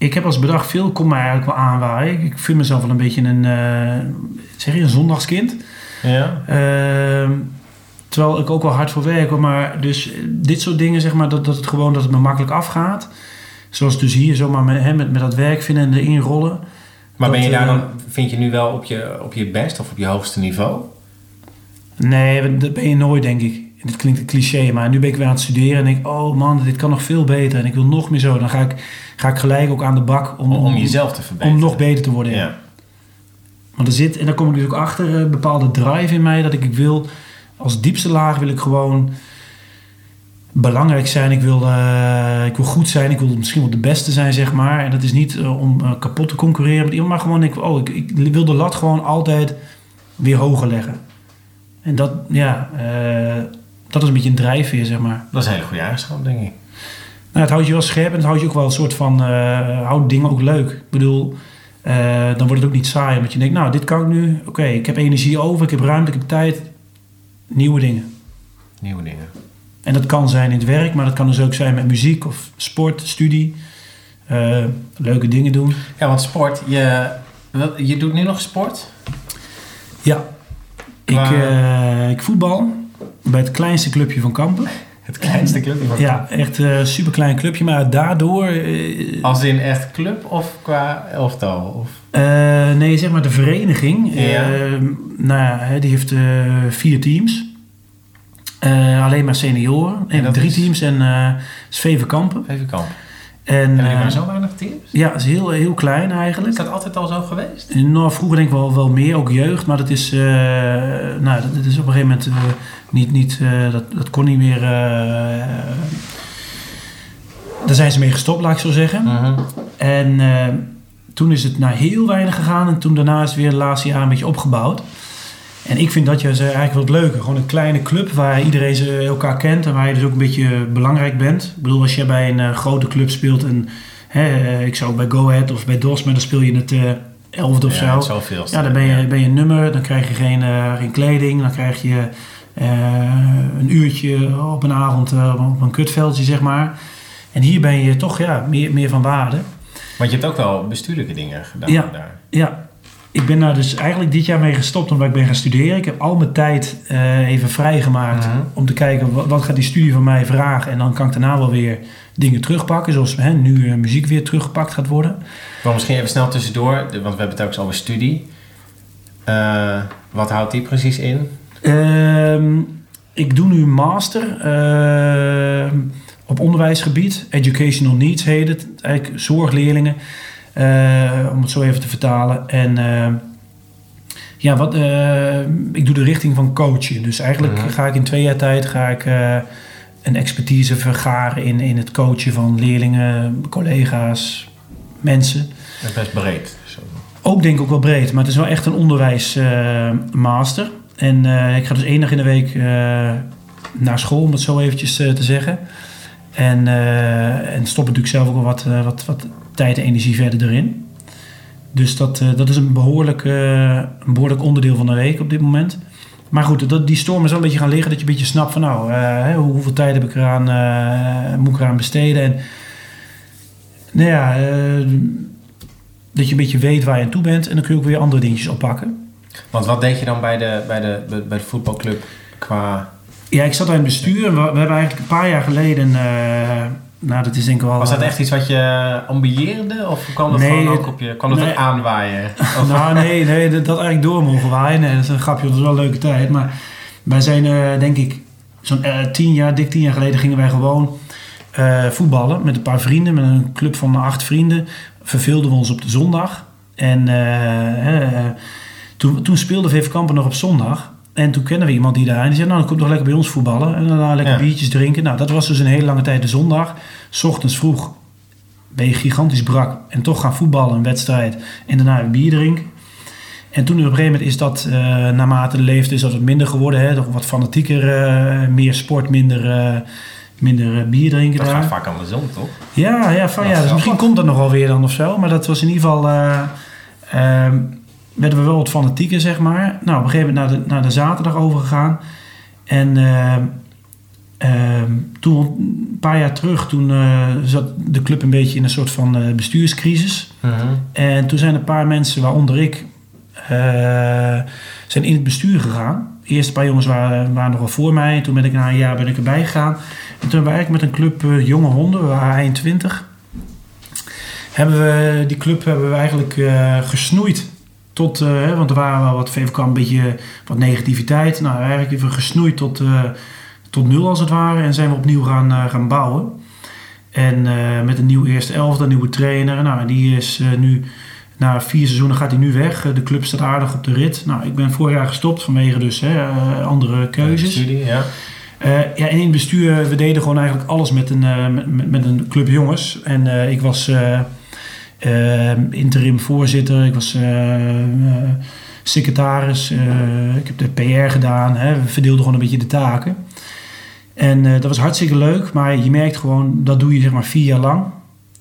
ik heb als bedacht, veel komt mij eigenlijk wel aanwaaien. Ik, ik vind mezelf wel een beetje een, eh, zeg je, een zondagskind. Ja? Ehm, terwijl ik ook wel hard voor werk, maar dus eh, dit soort dingen, zeg maar, dat, dat het gewoon dat het me makkelijk afgaat. Zoals dus hier zomaar met, hè, met, met dat werk vinden en erin rollen. Maar ben je daar eh, dan... Vind je nu wel op je, op je best of op je hoogste niveau? Nee, dat ben je nooit, denk ik. Dit klinkt een cliché, maar nu ben ik weer aan het studeren en denk ik, oh man, dit kan nog veel beter en ik wil nog meer zo. Dan ga ik, ga ik gelijk ook aan de bak om, Om, om jezelf te verbeteren. om nog beter te worden. ja. Ja. Want er zit, en daar kom ik dus ook achter, een bepaalde drive in mij dat ik, ik wil, als diepste laag wil ik gewoon belangrijk zijn. Ik wil, eh, ik wil goed zijn. Ik wil misschien wel de beste zijn, zeg maar. En dat is niet eh, om eh, kapot te concurreren met iemand, maar gewoon, ik, oh, ik, ik wil de lat gewoon altijd weer hoger leggen. En dat, ja, eh, dat is een beetje een drijfveer, zeg maar. Dat is een hele goede eigenschap, denk ik. Nou, het houdt je wel scherp en het houdt je ook wel een soort van... eh houdt dingen ook leuk. Ik bedoel, eh, dan wordt het ook niet saai. Omdat je denkt, nou, dit kan ik nu. Oké, ik heb energie over, ik heb ruimte, ik heb tijd. Nieuwe dingen. Nieuwe dingen. En dat kan zijn in het werk, maar dat kan dus ook zijn met muziek of sport, studie. Eh, leuke dingen doen. Ja, want sport, je, je doet nu nog sport? Ja, ik, ik voetbal bij het kleinste clubje van Kampen. Het kleinste clubje van Ja, echt een super klein clubje, maar daardoor... eh, Als in echt club of qua elftal? Of? eh, nee, zeg maar de vereniging. Ja. eh, nou ja, die heeft vier teams. Alleen maar senioren. En drie is? teams en eh is VV Kampen. En, Hebben eh, maar zo weinig teams? ja, het is heel, heel klein eigenlijk. Is dat altijd al zo geweest? En Nou, vroeger denk ik wel, wel meer, ook jeugd, maar dat is, eh, nou, dat, dat is op een gegeven moment niet, niet dat, dat kon niet meer. daar zijn ze mee gestopt, laat ik zo zeggen. Mhm. En toen is het naar heel weinig gegaan en toen daarna is het weer de laatste jaren een beetje opgebouwd. En ik vind dat juist eigenlijk wat leuker. Gewoon een kleine club waar iedereen ze elkaar kent en waar je dus ook een beetje belangrijk bent. Ik bedoel, als je bij een eh, grote club speelt en hè, eh, ik zou ook bij Go Ahead of bij DOS, maar dan speel je het eh elfde of ja, zo. Ja, dan ben je, ben je een nummer, dan krijg je geen, geen kleding, dan krijg je een uurtje op een avond op een kutveldje, zeg maar. En hier ben je toch ja, meer, meer van waarde. Want je hebt ook wel bestuurlijke dingen gedaan Ja. daar. Ja, ik ben daar dus eigenlijk dit jaar mee gestopt omdat ik ben gaan studeren. Ik heb al mijn tijd eh, even vrijgemaakt Mhm. om te kijken wat, wat gaat die studie van mij vragen. En dan kan ik daarna wel weer dingen terugpakken, zoals hè, nu eh, muziek weer teruggepakt gaat worden. Maar misschien even snel tussendoor, want we hebben het ook over studie. Eh, wat houdt die precies in? Ehm, ik doe nu een master op onderwijsgebied. Educational Needs heet het. Eigenlijk zorgleerlingen. Eh, om het zo even te vertalen. En ehm, ja, wat, eh, ik doe de richting van coachen. Dus eigenlijk Mhm. ga ik in twee jaar tijd ga ik, eh, een expertise vergaren in, in het coachen van leerlingen, collega's, mensen. Is best breed. Zo. Ook denk ik ook wel breed, maar het is wel echt een onderwijsmaster. en eh, ik ga dus één dag in de week eh, naar school, om het zo eventjes eh, te zeggen. En, eh, en stop natuurlijk zelf ook wel wat, eh, wat, wat tijd en energie verder erin. Dus dat, eh, dat is een behoorlijk, eh, een behoorlijk onderdeel van de week op dit moment. Maar goed, dat, die storm is wel een beetje gaan liggen. Dat je een beetje snapt van nou, eh, hoeveel tijd heb ik eraan, eh, moet ik eraan besteden. En nou ja, dat je een beetje weet waar je aan toe bent. En dan kun je ook weer andere dingetjes oppakken. Want wat deed je dan bij de, bij de, bij de voetbalclub qua... Ja, ik zat bij het bestuur. en We, we hebben eigenlijk een paar jaar geleden... eh, nou, dat is denk ik wel... Was dat echt iets wat je ambieerde? Of kwam dat Nee, gewoon ook op je... kwam dat nee. ook aanwaaien? nou, nee, nee, dat, dat eigenlijk door mogen waaien. Nee, dat is een grapje, dat is wel een leuke tijd. Maar wij zijn, eh, denk ik, zo'n eh, tien jaar, dik tien jaar geleden gingen wij gewoon eh, voetballen met een paar vrienden, met een club van acht vrienden. Verveelden we ons op de zondag. En eh, eh, toen, toen speelde VV Kampen nog op zondag. En toen kennen we iemand die daar... En die zei, nou, dan kom toch lekker bij ons voetballen. En daarna lekker Ja. biertjes drinken. Nou, dat was dus een hele lange tijd de zondag. 's ochtends vroeg ben je gigantisch brak. En toch gaan voetballen, een wedstrijd. En daarna een bier drinken. En toen op een gegeven moment is dat, eh, naarmate de leeftijd is dat wat minder geworden. Hè? Toch wat fanatieker, eh, meer sport, minder, eh, minder bier drinken Dat daar. gaat vaak andersom, toch? Ja, ja, van, ja dus misschien komt dat nog wel weer dan of zo. Maar dat was in ieder geval... eh, ehm, werden we wel wat fanatieker, zeg maar. Nou, op een gegeven moment naar de, naar de zaterdag overgegaan. En ehm, ehm, toen, een paar jaar terug, toen eh, zat de club een beetje in een soort van eh, bestuurscrisis. Mhm. En toen zijn een paar mensen, waaronder ik, eh, zijn in het bestuur gegaan. Eerst een paar jongens waren, waren nog wel voor mij. En toen ben ik na een jaar ben ik erbij gegaan. En toen hebben we eigenlijk met een club eh, jonge honden, we waren 21. Hebben we, die club hebben we eigenlijk eh, gesnoeid. Tot, eh, want er waren wel wat VVK een beetje wat negativiteit. Nou, eigenlijk we gesnoeid tot, eh, tot nul als het ware. En zijn we opnieuw gaan, eh, gaan bouwen. En met een nieuw eerste elfde, een nieuwe trainer. Nou, die is nu, na vier seizoenen gaat hij nu weg. De club staat aardig op de rit. Nou, ik ben vorig jaar gestopt vanwege dus hè, andere keuzes. Studie, ja. Ja, en in het bestuur, we deden gewoon eigenlijk alles met een, met- met, een club jongens. En ik was interim voorzitter, ik was eh, eh, secretaris, eh, ik heb de PR gedaan. Hè. We verdeelden gewoon een beetje de taken. En dat was hartstikke leuk, maar je merkt gewoon, dat doe je zeg maar vier jaar lang.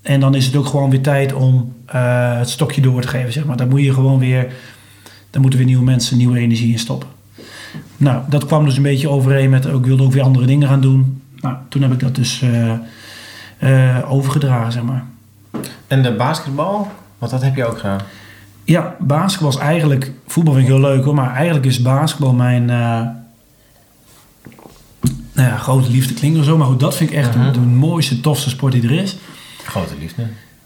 En dan is het ook gewoon weer tijd om het stokje door te geven, zeg maar. Dan moet je gewoon weer, dan moeten weer nieuwe mensen, nieuwe energie in stoppen. Nou, dat kwam dus een beetje overeen met, ik wilde ook weer andere dingen gaan doen. Nou, toen heb ik dat dus overgedragen, zeg maar. En de basketbal? Want dat heb je ook gedaan. Ja, basketbal is eigenlijk... Voetbal vind ik heel leuk hoor, maar eigenlijk is basketbal mijn... eh, nou ja, grote liefde klinkt of zo, maar goed, dat vind ik echt Mhm. de, de mooiste, tofste sport die er is. Grote liefde.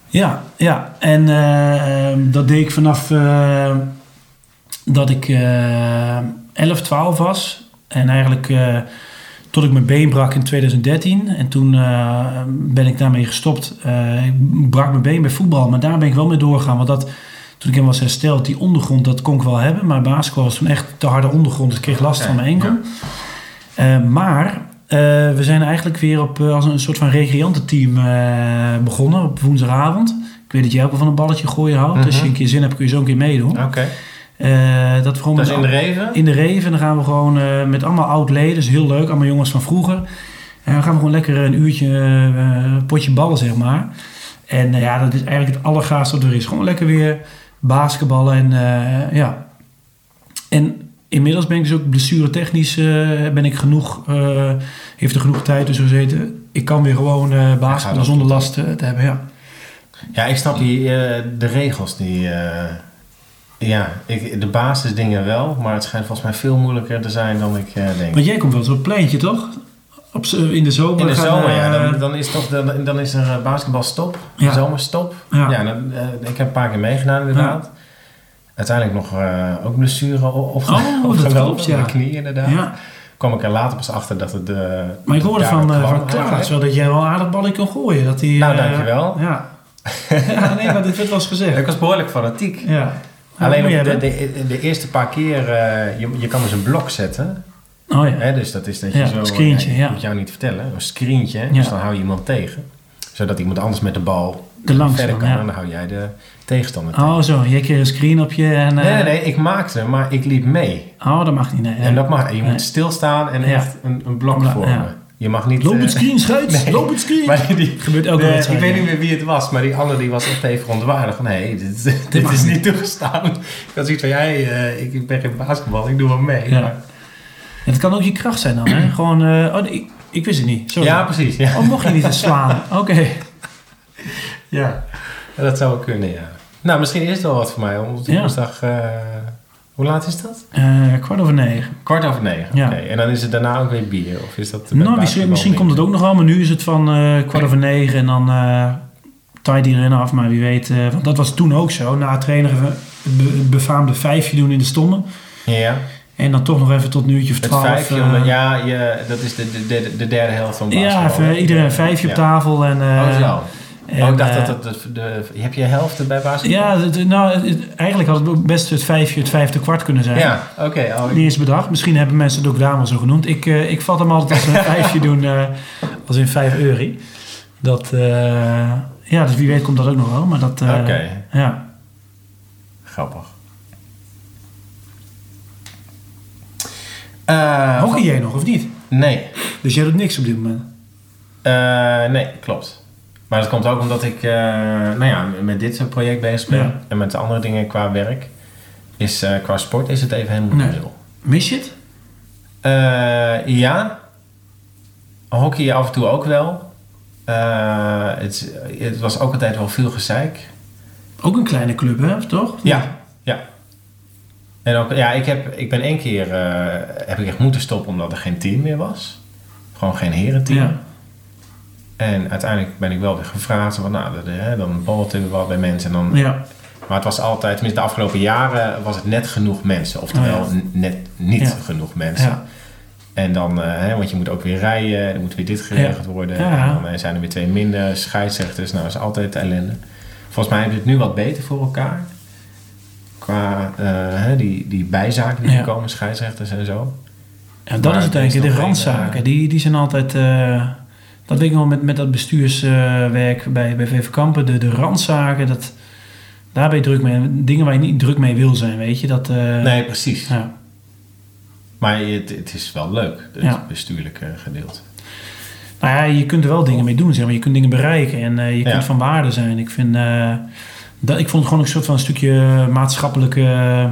Ja, ja. En eh, dat deed ik vanaf eh, dat ik eh 11, 12 was. En eigenlijk tot ik mijn been brak in 2013. En toen eh, ben ik daarmee gestopt. Eh, ik brak mijn been bij voetbal, maar daar ben ik wel mee doorgegaan. Want dat, toen ik hem was hersteld, die ondergrond, dat kon ik wel hebben. Maar basketbal was toen echt te harde ondergrond. Dus ik kreeg last van mijn enkel. Eh, maar we zijn eigenlijk weer op, als een soort van recreantenteam begonnen op woensdagavond. Ik weet dat jij ook wel van een balletje gooien houdt. Als je Mhm. een keer zin hebt, kun je zo een keer meedoen. Oké. Eh, dat gewoon Dat is in de Reven? in de Reven. Dan gaan we gewoon eh, met allemaal oud-leden. Dus heel leuk. Allemaal jongens van vroeger. En dan gaan we gewoon lekker een uurtje eh, potje ballen, zeg maar. En ja, dat is eigenlijk het allergaafste wat er is. Gewoon lekker weer basketballen. En ja. En inmiddels ben ik dus ook blessuretechnisch ben ik genoeg... heeft er genoeg tijd dus gezeten. Ik kan weer gewoon gaat basketballen zonder last te hebben, ja. Ja, ik snap die, de regels. Die, ja, ik, de basisdingen wel, maar het schijnt volgens mij veel moeilijker te zijn dan ik eh, denk. Want jij komt wel eens op het pleintje, toch? Op, z- in de zomer. In de gaan, zomer, ja, eh, dan, dan is, toch, dan, dan is er eh, basketbalstop, Ja. zomerstop. Ja. Ja, dan, eh, ik heb een paar keer meegedaan inderdaad. Uiteindelijk nog eh, ook blessure op, op, Oh, dat klopt, ja. Mijn knie inderdaad. ja. kwam ik er later pas achter dat het... eh, Maar ik hoorde van, eh, kwam van Klaas wel dat jij wel een aardig ballen kan gooien. Dat die, Nou, eh, dankjewel. Ja. ja, nee, maar dit werd wel eens gezegd. Ik was behoorlijk fanatiek. Ja. Alleen op de, de, de eerste paar keer, eh, je, je kan dus een blok zetten. Oh ja. Hè, dus dat is dat je Ja, zo... ik ja. moet jou niet vertellen. Een screentje. Ja. Dus dan hou je iemand tegen. Zodat iemand anders met de bal De verder kan. ja. En dan hou jij de tegenstander tegen. Oh zo, jij kreeg een screen op je en... eh, Nee, nee, nee. Ik maakte, maar ik liep mee. Oh, dat mag niet, nee. En dat mag. Je Nee. moet stilstaan en echt een, een blok vormen. Je mag niet... Loop eh, het screen, schuit! nee. Loop het screen! Maar die, gebeurt elke de- ik wedstrijd, weet niet meer wie het was, maar die andere die was echt even verontwaardigd. Van, nee, dit, dit is niet. toegestaan. Ik had zoiets van, jij, eh, ik ben geen basketbal, ik doe wel mee. Ja. Maar- het kan ook je kracht zijn dan, hè? Gewoon... eh, oh, ik, ik wist het niet. Sorry. ja, precies. Ja. Oh, mocht je niet eens slaan? Oké. Ja. Ja, dat zou wel kunnen, ja. Nou, misschien is het wel wat voor mij. om op woensdag... eh, hoe laat is dat? Eh, kwart over negen. Kwart over negen. Ja. En dan is het daarna ook weer bier? Of is dat Nou, misschien, komt het ook nog wel, maar nu is het van eh, kwart over negen en dan eh taait iedereen af. Maar wie weet, want dat was toen ook zo. Na het trainen het be- het befaamde vijfje doen in de stomme. Ja. En dan toch nog even tot een uurtje of Het twaalf. vijfje, eh, omdat- ja, je, dat is de, de, de, de derde helft van basketbal. ja, even iedereen een vijfje op Ja. tafel. En, eh, Oh, zo. En, oh, ik dacht eh, dat het de, de, Heb je helft bij basketbal? Ja, het- nou, het- eigenlijk had het best het vijfje, het vijfde kwart kunnen zijn. Ja, oké. oh, ik- Niet eens bedacht. Misschien hebben mensen het ook daar wel zo genoemd. Ik, eh, ik vat hem altijd als een vijfje doen, eh, als in vijf euro. Dat, eh, ja, dus wie weet komt dat ook nog wel. Maar dat, eh, Oké. ja. Grappig. Eh, Hockey jij nog of niet? Nee. Dus jij doet niks op dit moment? Eh, nee, klopt. Maar dat komt ook omdat ik, eh, nou ja, met dit soort project bezig ben. Ja. En met de andere dingen qua werk. Is, eh, qua sport is het even helemaal Nee. nul. Mis je het? Eh, ja. Hockey af en toe ook wel. Het, het was ook altijd wel veel gezeik. Ook een kleine club, hè? Toch? Ja, ja. En ook, ja, ik, heb, ik ben één keer heb ik echt moeten stoppen omdat er geen team meer was. Gewoon geen herenteam. Ja. En uiteindelijk ben ik wel weer gevraagd. Van, nou, hè, dan borrelt er wel bij mensen. En dan, Ja. Maar het was altijd, tenminste de afgelopen jaren, was het net genoeg mensen. Oftewel, Oh ja. net niet Ja. genoeg mensen. Ja. En dan, eh, hè, want je moet ook weer rijden, er moet weer dit geregeld worden. En dan eh, zijn er weer twee minder scheidsrechters. Nou, dat is altijd ellende. Volgens mij hebben we het nu wat beter voor elkaar. Qua eh, hè, die, die bijzaken die komen, scheidsrechters en zo. Ja, dat Maar is het is eigenlijk. De randzaken, eh, die, die zijn altijd... eh, dat weet ik wel met, met dat bestuurswerk bij, bij VV Kampen. De, de randzaken, dat, daar ben je druk mee. Dingen waar je niet druk mee wil zijn, weet je. Dat, eh, Nee, precies. Ja. Maar het, het is wel leuk, het Ja. bestuurlijke gedeelte. Nou ja, je kunt er wel dingen mee doen, zeg maar. Je kunt dingen bereiken en eh, je Ja. kunt van waarde zijn. Ik, vind, eh, dat, ik vond het gewoon een soort van een stukje maatschappelijke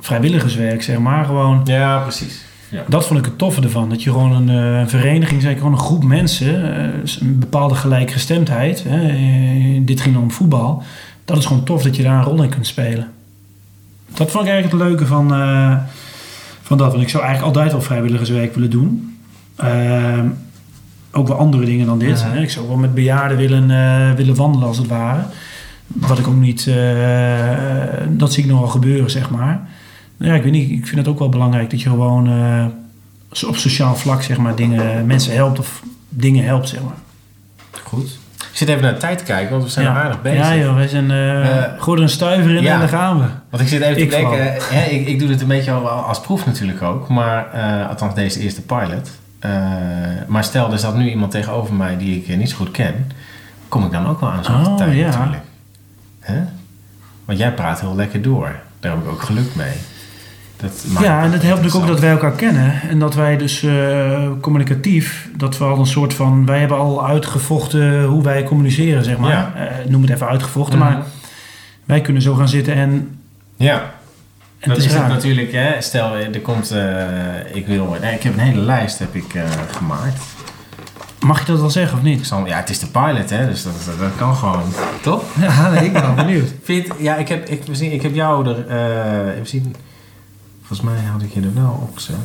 vrijwilligerswerk, zeg maar. Gewoon, Ja, precies. Dat vond ik het toffe ervan. Dat je gewoon een eh, vereniging, zeg, gewoon een groep mensen, eh, een bepaalde gelijkgestemdheid. Hè, dit ging om voetbal. Dat is gewoon tof dat je daar een rol in kunt spelen. Dat vond ik eigenlijk het leuke van, eh, van dat. Want ik zou eigenlijk altijd wel vrijwilligerswerk willen doen. Ook wel andere dingen dan dit. Ja. Hè. Ik zou wel met bejaarden willen, willen wandelen als het ware. Wat ik ook niet... dat zie ik nog wel gebeuren, zeg maar. Ja, ik weet niet. Ik vind het ook wel belangrijk dat je gewoon eh, op sociaal vlak, zeg maar, dingen, mensen helpt of dingen helpt, zeg maar. Goed. Ik zit even naar de tijd te kijken, want we zijn ja. nog aardig bezig. Ja, joh, wij zijn. eh Eh, gooi er een stuiver in ja. en daar gaan we. Want ik zit even Ik te denken, hè, ik, ik doe dit een beetje al als proef natuurlijk ook, maar eh, althans deze eerste pilot. Eh, maar stel, er zat nu iemand tegenover mij die ik eh, niet zo goed ken, kom ik dan ook wel aan zo'n Oh, tijd ja. natuurlijk. Hè? Want jij praat heel lekker door. Daar heb ik ook geluk mee. Dat Ja, en het het helpt natuurlijk ook dat wij elkaar kennen. En dat wij dus eh, communicatief, dat we al een soort van. Wij hebben al uitgevochten hoe wij communiceren, zeg maar. Ja. Eh, noem het even uitgevochten, Mhm. maar wij kunnen zo gaan zitten en. Ja, en dat het is is het natuurlijk. Hè? Stel, er komt, eh, ik wil, nee, ik heb een hele lijst heb ik, eh, gemaakt. Mag je dat wel zeggen of Ik niet? zal, ja, het is de pilot, hè, dus dat, dat, dat kan gewoon. Toch? Ja, nee, ik ben wel benieuwd. Vind, ja, ik heb, ik, ik heb jou er. eh, even zien. Volgens mij had ik je er wel op gezet.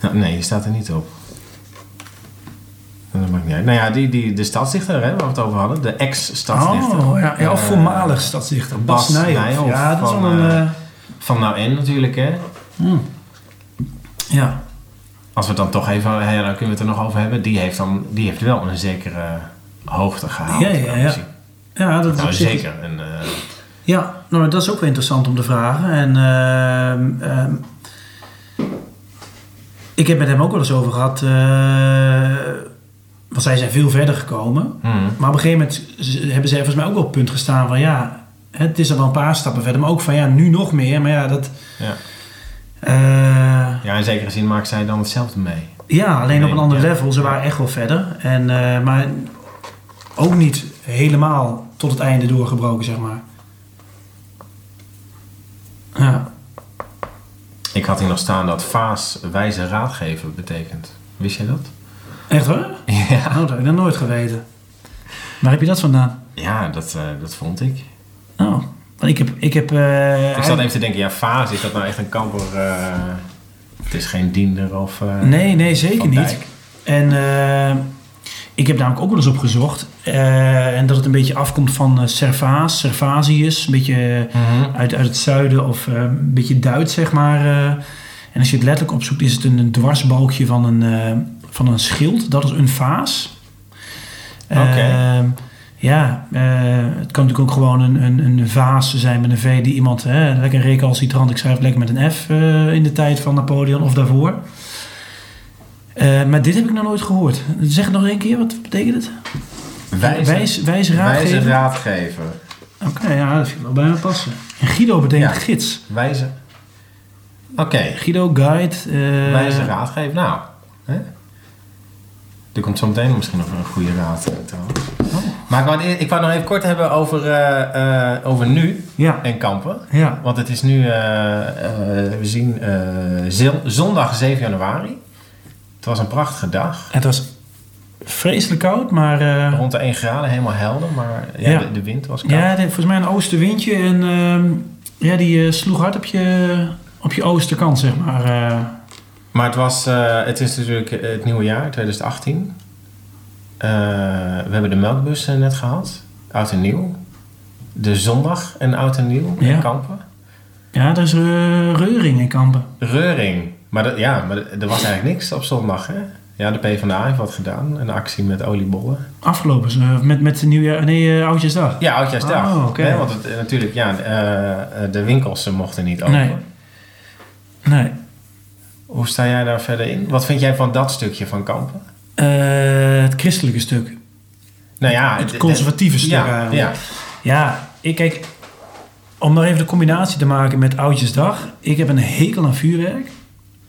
Nou, nee, je staat er niet op. Dat maakt niet uit. Nou ja, die, die, de stadsdichter hè, waar we het over hadden. De ex-stadsdichter. Oh, ja, ja, of Eh, voormalig stadsdichter. Bas, Bas Nijhoff. Ja, dat is van, wel een. eh, eh, Van nou en natuurlijk, hè. hmm. Ja, Als we het dan toch even... hè, dan kunnen we het er nog over hebben. Die heeft, dan, die heeft wel een zekere hoogte gehaald. Ja, ja, ja. dat is Nou, zeker. En, eh, Ja, nou, dat is ook wel interessant om te vragen. En ehm, ehm, ik heb met hem ook wel eens over gehad. eh, want zij zijn veel verder gekomen. hmm. Maar op een gegeven moment hebben zij volgens mij ook wel op het punt gestaan van ja, het is er wel een paar stappen verder. Maar ook van ja, nu nog meer. Maar ja, dat. Ja. eh, ja, in zekere zin maakt zij dan hetzelfde mee. ja, alleen op een ander ja. level. Ze waren echt wel verder. En, eh, maar ook niet helemaal tot het einde doorgebroken, zeg maar. Ja. Ik had hier nog staan dat Vaas wijze raadgever betekent. Wist jij dat? Echt hoor? Ja. Oh, dat heb ik nog nooit geweten. Waar heb je dat vandaan? Ja, dat, eh, dat vond ik. Oh, ik heb... Ik, heb, eh, Ik zat even te denken, ja, Vaas, is dat nou echt een kamper? eh, het is geen diender of... Nee, nee, zeker niet. En eh, ik heb namelijk ook wel eens opgezocht. eh, en dat het een beetje afkomt van eh Servaas, Servasius. Een beetje Mhm. uit, uit het zuiden of eh, een beetje Duits, zeg maar. en als je het letterlijk opzoekt, is het een, een dwarsbalkje van een, van een schild. Dat is een vaas. Oké. Ehm, ja, het kan natuurlijk ook gewoon een, een, een vaas zijn met een V die iemand, hè, lekker recalcitrant, ik schrijf lekker met een F in de tijd van Napoleon of daarvoor. Eh, maar dit heb ik nog nooit gehoord. Zeg het nog één keer, wat betekent het? Wijze, wijs wijze raadgever? raadgever. Oké, ja, dat vind ik wel bij me passen. En Guido betekent Ja. gids. Wijze... Oké, Guido, guide. eh, wijze raadgever. Nou, hè? Er komt zo meteen misschien nog een goede raad trouwens. Oh. Maar ik wou, ik wou nog even kort hebben over, eh, over nu Ja, en kampen. ja. Want het is nu, we zien zondag 7 januari. Het was een prachtige dag. Het was vreselijk koud, maar... eh, Rond de 1 graden, helemaal helder. Maar ja, Ja. De, de wind was koud. ja, de- volgens mij een oostenwindje. En ehm, ja, die eh, sloeg hard op je, op je oosterkant, zeg maar. eh. Maar het, was, het is natuurlijk het nieuwe jaar, 2018. Eh, we hebben de melkbus net gehad. Oud en nieuw. De zondag en oud en nieuw in Ja. Kampen. ja, er is reuring in Kampen. Reuring. Maar, ja, maar er was eigenlijk niks op zondag, hè? Ja, de PvdA heeft wat gedaan. Een actie met oliebollen. Afgelopen, eh, met, met nieuwjaar, nee, eh, Oudjesdag. Ja, Oudjaarsdag. Oh, want het, natuurlijk, ja, de winkels mochten niet open. Nee. Nee. Hoe sta jij daar verder in? Wat vind jij van dat stukje van Kampen? Het christelijke stuk. Nou ja, Het conservatieve stuk ja, eigenlijk. ja. Ja, ik kijk, om nog even de combinatie te maken met Oudjesdag. Ik heb een hekel aan vuurwerk.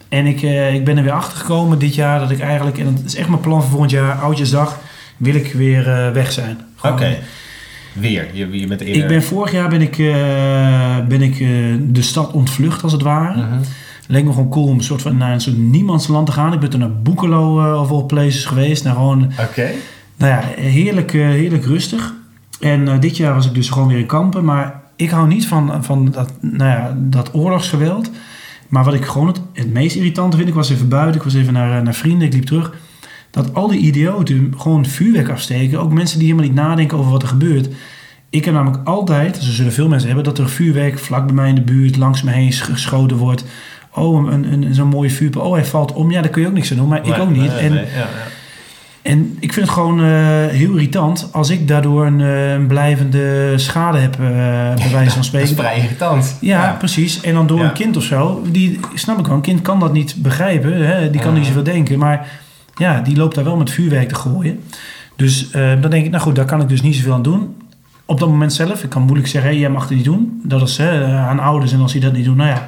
En ik, eh, ik ben er weer achter gekomen dit jaar dat ik eigenlijk, en dat is echt mijn plan voor volgend jaar, Oudjesdag, wil ik weer eh, weg zijn. Oké. Weer. Je, je bent eerder... Ik ben vorig jaar ben ik, eh, ben ik de stad ontvlucht als het ware. Mhm. Leek me gewoon cool om een soort van naar een soort niemandsland te gaan. Ik ben toen naar Boekelo of all places geweest. Naar gewoon, Oké. nou ja, heerlijk, heerlijk rustig. En dit jaar was ik dus gewoon weer in kampen. Maar ik hou niet van, van dat, nou ja, dat oorlogsgeweld. Maar wat ik gewoon het, het meest irritante vind, ik was even buiten, ik was even naar, eh, naar vrienden, ik liep terug. Dat al die idioten gewoon vuurwerk afsteken. Ook mensen die helemaal niet nadenken over wat er gebeurt. Ik heb namelijk altijd, ze zullen veel mensen hebben, dat er vuurwerk vlak bij mij in de buurt langs me heen sch- geschoten wordt. Oh, een, een, zo'n mooie vuurpijl. Oh, hij valt om. Ja, daar kun je ook niks aan doen, maar ik ook niet. nee, en, nee, ja, ja. En ik vind het gewoon eh, heel irritant als ik daardoor een, eh, een blijvende schade heb, eh, bij wijze van Dat is spreken. vrij irritant. Ja, precies. En dan door Ja. een kind of zo. Die snap ik wel. Een kind kan dat niet begrijpen. Hè? Die kan niet Mhm. zoveel denken. Maar ja, die loopt daar wel met vuurwerk te gooien. Dus dan denk ik, nou goed, daar kan ik dus niet zoveel aan doen. Op dat moment zelf, ik kan moeilijk zeggen, hé, jij mag het niet doen. Dat is aan ouders en als die dat niet doen, nou ja.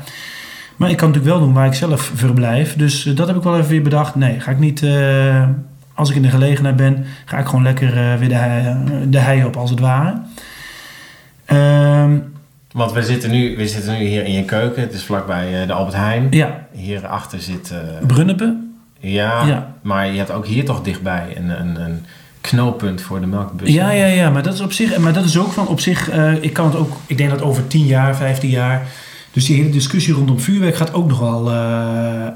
Maar ik kan natuurlijk wel doen waar ik zelf verblijf. Dus dat heb ik wel even weer bedacht. Nee, ga ik niet, als ik in de gelegenheid ben, ga ik gewoon lekker eh, weer de hei, de hei op als het ware. Ehm, Want we zitten, nu, we zitten nu hier in je keuken. Het is vlakbij eh, de Albert Heijn. ja, Hierachter zit... eh, Brunnepen. ja, Ja. maar je hebt ook hier toch dichtbij een, een, een knooppunt voor de melkbus. Ja, ja, ja, maar dat is op zich, maar dat is ook van op zich, eh, ik kan het ook, ik denk dat over 10 jaar, 15 jaar, dus die hele discussie rondom vuurwerk gaat ook nog wel eh, eh,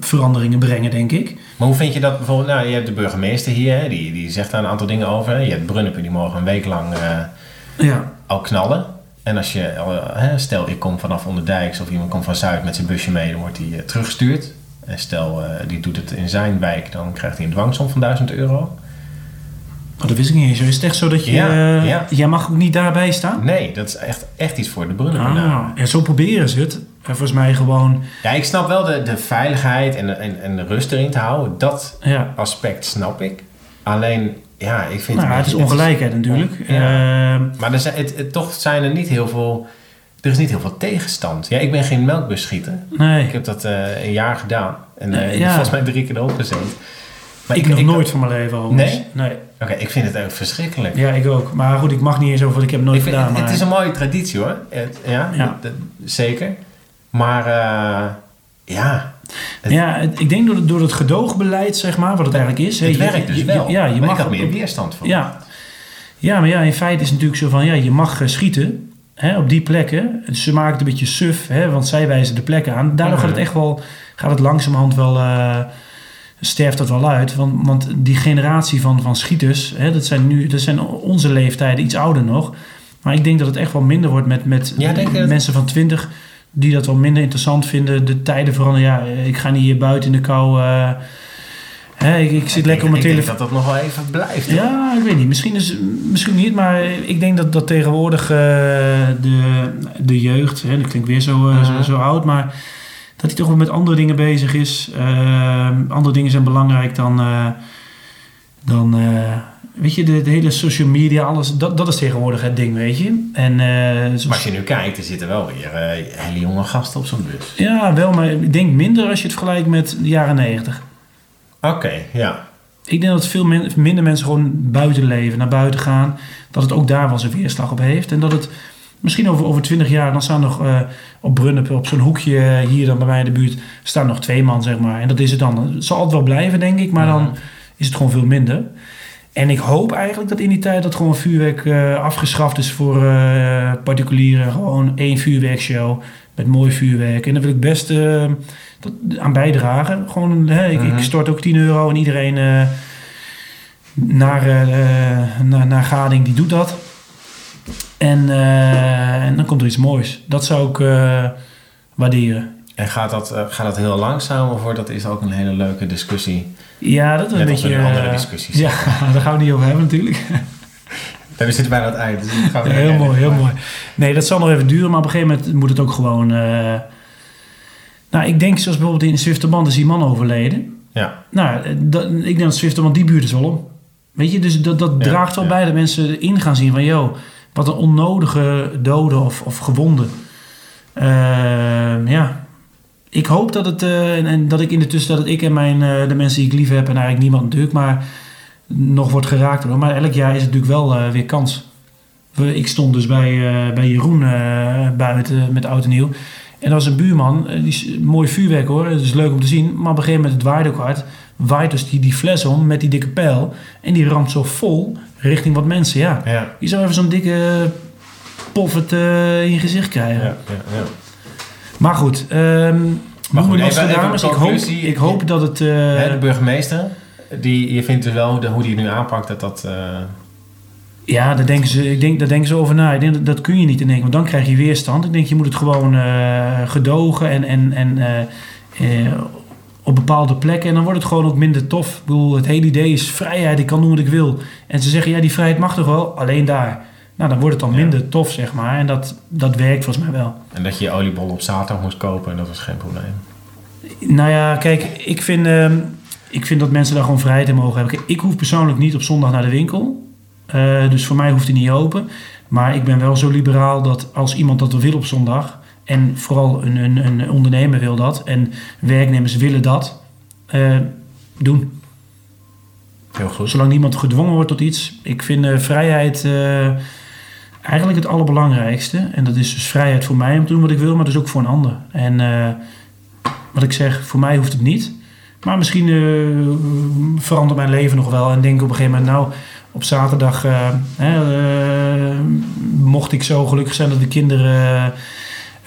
veranderingen brengen, denk ik. Maar hoe vind je dat bijvoorbeeld... Nou, je hebt de burgemeester hier, hè, die, die zegt daar een aantal dingen over. Je hebt Brunnepen, die mogen een week lang eh, Ja, al knallen. En als je, stel ik kom vanaf Onderdijks of iemand komt van Zuid met zijn busje mee, dan wordt hij teruggestuurd. En stel, die doet het in zijn wijk, dan krijgt hij een dwangsom van 1000 euro. Oh, dat wist ik niet eens. Is het echt zo dat je, Ja, eh, ja. jij mag ook niet daarbij staan? Nee, dat is echt, echt iets voor de Brunnepen. Ah, ja, zo proberen ze het. En volgens mij gewoon, Ja, ik snap wel de, de veiligheid en de, en, en de rust erin te houden. Dat ja, aspect snap ik. Alleen, ja, ik vind nou, een het is ongelijkheid natuurlijk. Ja. Ehm, Maar er zijn, het, het- toch zijn er niet heel veel... Er is niet heel veel tegenstand. Ja, ik ben geen melkbusschieter. nee, Ik heb dat eh, een jaar gedaan. En eh, ja. volgens mij drie keer erop gezeten. Maar ik, nog nooit van mijn leven overigens. Nee? Nee. Oké, ik vind het ook verschrikkelijk. Ja, ik ook. Maar goed, ik mag niet eens over, ik heb nooit ik vind, gedaan. het, maar... het is een mooie traditie hoor. Het- ja, Ja. zeker. Maar eh, ja, Ja, ik denk door, het- door het gedoogbeleid, zeg maar, wat het eigenlijk is. het werkt dus je- wel. Ja, je maar mag ik had meer weerstand van. Ja. ja, maar ja, in feite is het natuurlijk zo van, ja, je mag eh, schieten hè, op die plekken. Ze maken het een beetje suf, hè, want zij wijzen de plekken aan. Daardoor gaat het Mhm. echt wel, gaat het langzamerhand wel, eh, sterft dat wel uit. Want, want die generatie van, van schieters, hè, dat, zijn nu, dat zijn onze leeftijden, iets ouder nog. Maar ik denk dat het echt wel minder wordt met, met Ja, mensen van 20 die dat wel minder interessant vinden. De tijden veranderen. Ja, ik ga niet hier buiten in de kou. eh, hè, ik, ik zit Ik lekker op mijn ik telefoon. denk dat dat nog wel even blijft. hoor. Ja, ik weet niet. Misschien, is, misschien niet, maar ik denk dat, dat tegenwoordig eh, de, de jeugd, hè, dat klinkt weer zo, eh, zo, Mhm. zo oud, maar dat hij toch wel met andere dingen bezig is. Eh, andere dingen zijn belangrijk dan, eh, dan eh, weet je, de, de hele social media, alles, dat, dat is tegenwoordig het ding, weet je. En, eh, zoals- Maar als je nu kijkt, er zitten wel weer eh, hele jonge gasten op zo'n bus. ja, wel, maar ik denk minder als je het vergelijkt met de jaren negentig. Oké, ja. Ik denk dat veel min- minder mensen gewoon buiten leven, naar buiten gaan. Dat het ook daar wel zijn weerslag op heeft. En dat het misschien over, over 20 jaar, dan staan nog eh, op Brunnen, op zo'n hoekje eh, hier dan bij mij in de buurt, staan nog twee man, zeg maar. En dat is het dan. Het zal altijd wel blijven, denk ik, maar dan Mhm. is het gewoon veel minder. En ik hoop eigenlijk dat in die tijd dat gewoon vuurwerk eh, afgeschaft is voor particulieren. Gewoon één vuurwerkshow met mooi vuurwerk. En daar wil ik best dat, aan bijdragen. Gewoon, hè, ik, Mhm. ik stort ook 10 euro en iedereen naar, naar, naar Gading die doet dat. En, eh, en dan komt er iets moois. Dat zou ik eh, waarderen. En gaat dat, eh, gaat dat heel langzaam of wordt dat is ook een hele leuke discussie? Ja, dat is een beetje... andere discussies. Ja, daar gaan we het niet over hebben natuurlijk. We zitten bijna aan het eind. Dus heel mooi, heel mooi. Nee, dat zal nog even duren, maar op een gegeven moment moet het ook gewoon... nou, ik denk zoals bijvoorbeeld in Zwifterband is die man overleden. Ja, Nou, dat, ik denk dat Zwifterband die buurt is wel om. Weet je, dus dat, dat Ja, draagt wel ja. bij dat mensen in gaan zien van... joh, wat een onnodige doden of, of gewonden. Ehm, ja, ik hoop dat het, eh, en, dat ik in de tussentijd dat ik en mijn, eh, de mensen die ik lief heb, en eigenlijk niemand natuurlijk, maar nog wordt geraakt. Hoor. Maar elk jaar is het natuurlijk wel eh, weer kans. We, ik stond dus bij, bij Jeroen eh, buiten met oud en nieuw. En dat was een buurman, die mooi vuurwerk hoor, het is leuk om te zien. Maar op een gegeven moment, het waaide ook waait dus die, die fles om met die dikke pijl. En die ramt zo vol richting wat mensen, ja. Ja. Je zou even zo'n dikke poffert eh, in je gezicht krijgen. Ja, ja, ja. Maar goed, ehm Maar goed, even- even dames, ik hoop, ik hoop dat het... eh, de burgemeester, die, je vindt dus wel de, hoe die het nu aanpakt, dat dat... eh, ja, daar denken, ze, ik denk, daar denken ze over na. Ik denk, dat, dat kun je niet in denken, want dan krijg je weerstand. Ik denk, je moet het gewoon gedogen en, en, en op bepaalde plekken. En dan wordt het gewoon ook minder tof. Ik bedoel, het hele idee is vrijheid, ik kan doen wat ik wil. En ze zeggen, ja, die vrijheid mag toch wel, alleen daar. Nou, dan wordt het dan Ja. minder tof, zeg maar. En dat, dat werkt volgens mij wel. en dat je je oliebol op zaterdag moest kopen en dat was geen probleem. Nou ja, kijk, ik vind, ehm, ik vind dat mensen daar gewoon vrijheid in mogen hebben. Ik hoef persoonlijk niet op zondag naar de winkel. Eh, dus voor mij hoeft hij niet open. Maar ik ben wel zo liberaal dat als iemand dat wil op zondag... en vooral een, een, een ondernemer wil dat... en werknemers willen dat, eh, doen. Heel goed. Zolang niemand gedwongen wordt tot iets. Ik vind eh, vrijheid eh, eigenlijk het allerbelangrijkste. En dat is dus vrijheid voor mij om te doen wat ik wil, maar dus ook voor een ander. En wat ik zeg, voor mij hoeft het niet. Maar misschien verandert mijn leven nog wel. En denk ik op een gegeven moment, nou, op zaterdag mocht ik zo gelukkig zijn dat de kinderen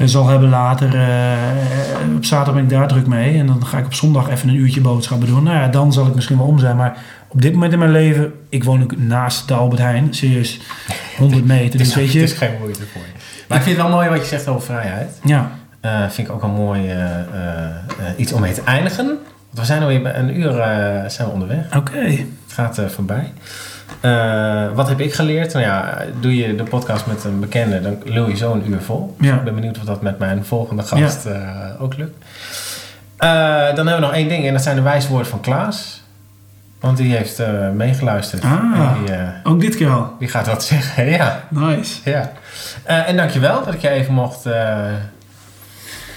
zal hebben later. eh, op zaterdag ben ik daar druk mee. En dan ga ik op zondag even een uurtje boodschappen doen. Nou ja, dan zal ik misschien wel om zijn. Maar op dit moment in mijn leven, ik woon ook naast de Albert Heijn. Serieus, 100 meter. Dus weet het is je, geen moeite voor je. Maar ik vind het wel mooi wat je zegt over vrijheid. ja. Eh, vind ik ook een mooi eh, iets om mee te eindigen. Want we zijn alweer een uur zijn we onderweg. Oké. Het gaat voorbij. Eh, wat heb ik geleerd? Nou ja, doe je de podcast met een bekende, dan lul je zo een uur vol. Ja. Ik ben benieuwd of dat met mijn volgende gast eh, ook lukt. Eh, dan hebben we nog één ding en dat zijn de wijswoorden van Klaas. Want die heeft meegeluisterd. Ah. Die, Ook dit keer al. die gaat wat zeggen. ja, Nice. ja. En dankjewel dat ik je even mocht...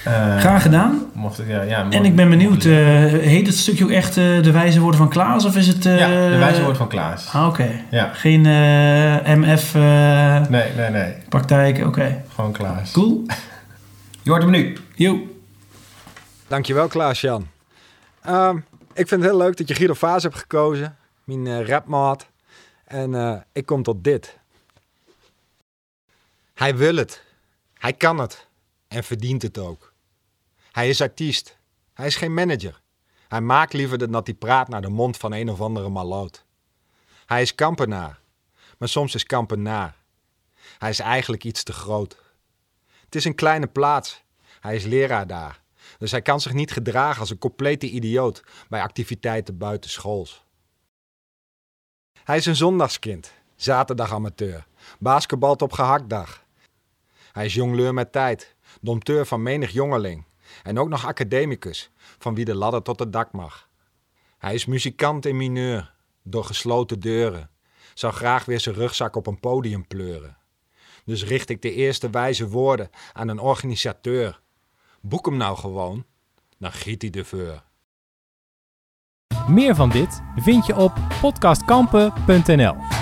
eh, Graag gedaan. Mocht, ja, ja, En ik ben benieuwd, eh, heet het stukje ook echt eh, de wijze woorden van Klaas? Of is het... eh, ja, de wijze woord van Klaas. Ah, oké. Ja. Geen eh, MF eh, Nee, nee, nee. praktijk, oké. Gewoon Klaas. Cool. Je hoort hem nu. Yo. Dankjewel Klaas-Jan. Ehm, ik vind het heel leuk dat je Guido Vaas hebt gekozen. Mijn eh, rapmaat. En eh, ik kom tot dit. Hij wil het. Hij kan het. En verdient het ook. Hij is artiest. Hij is geen manager. Hij maakt liever dat hij praat naar de mond van een of andere maloot. Hij is kampenaar. Maar soms is kampenaar. Hij is eigenlijk iets te groot. Het is een kleine plaats. Hij is leraar daar. Dus hij kan zich niet gedragen als een complete idioot bij activiteiten buitenschools. Hij is een zondagskind, zaterdag amateur, basketbalt op gehaktdag. Hij is jongleur met tijd, dompteur van menig jongeling en ook nog academicus, van wie de ladder tot het dak mag. Hij is muzikant in mineur, door gesloten deuren, zou graag weer zijn rugzak op een podium pleuren. Dus richt ik de eerste wijze woorden aan een organisateur. Boek hem nou gewoon, dan giet hij de veur. Meer van dit vind je op podcastkampen.nl.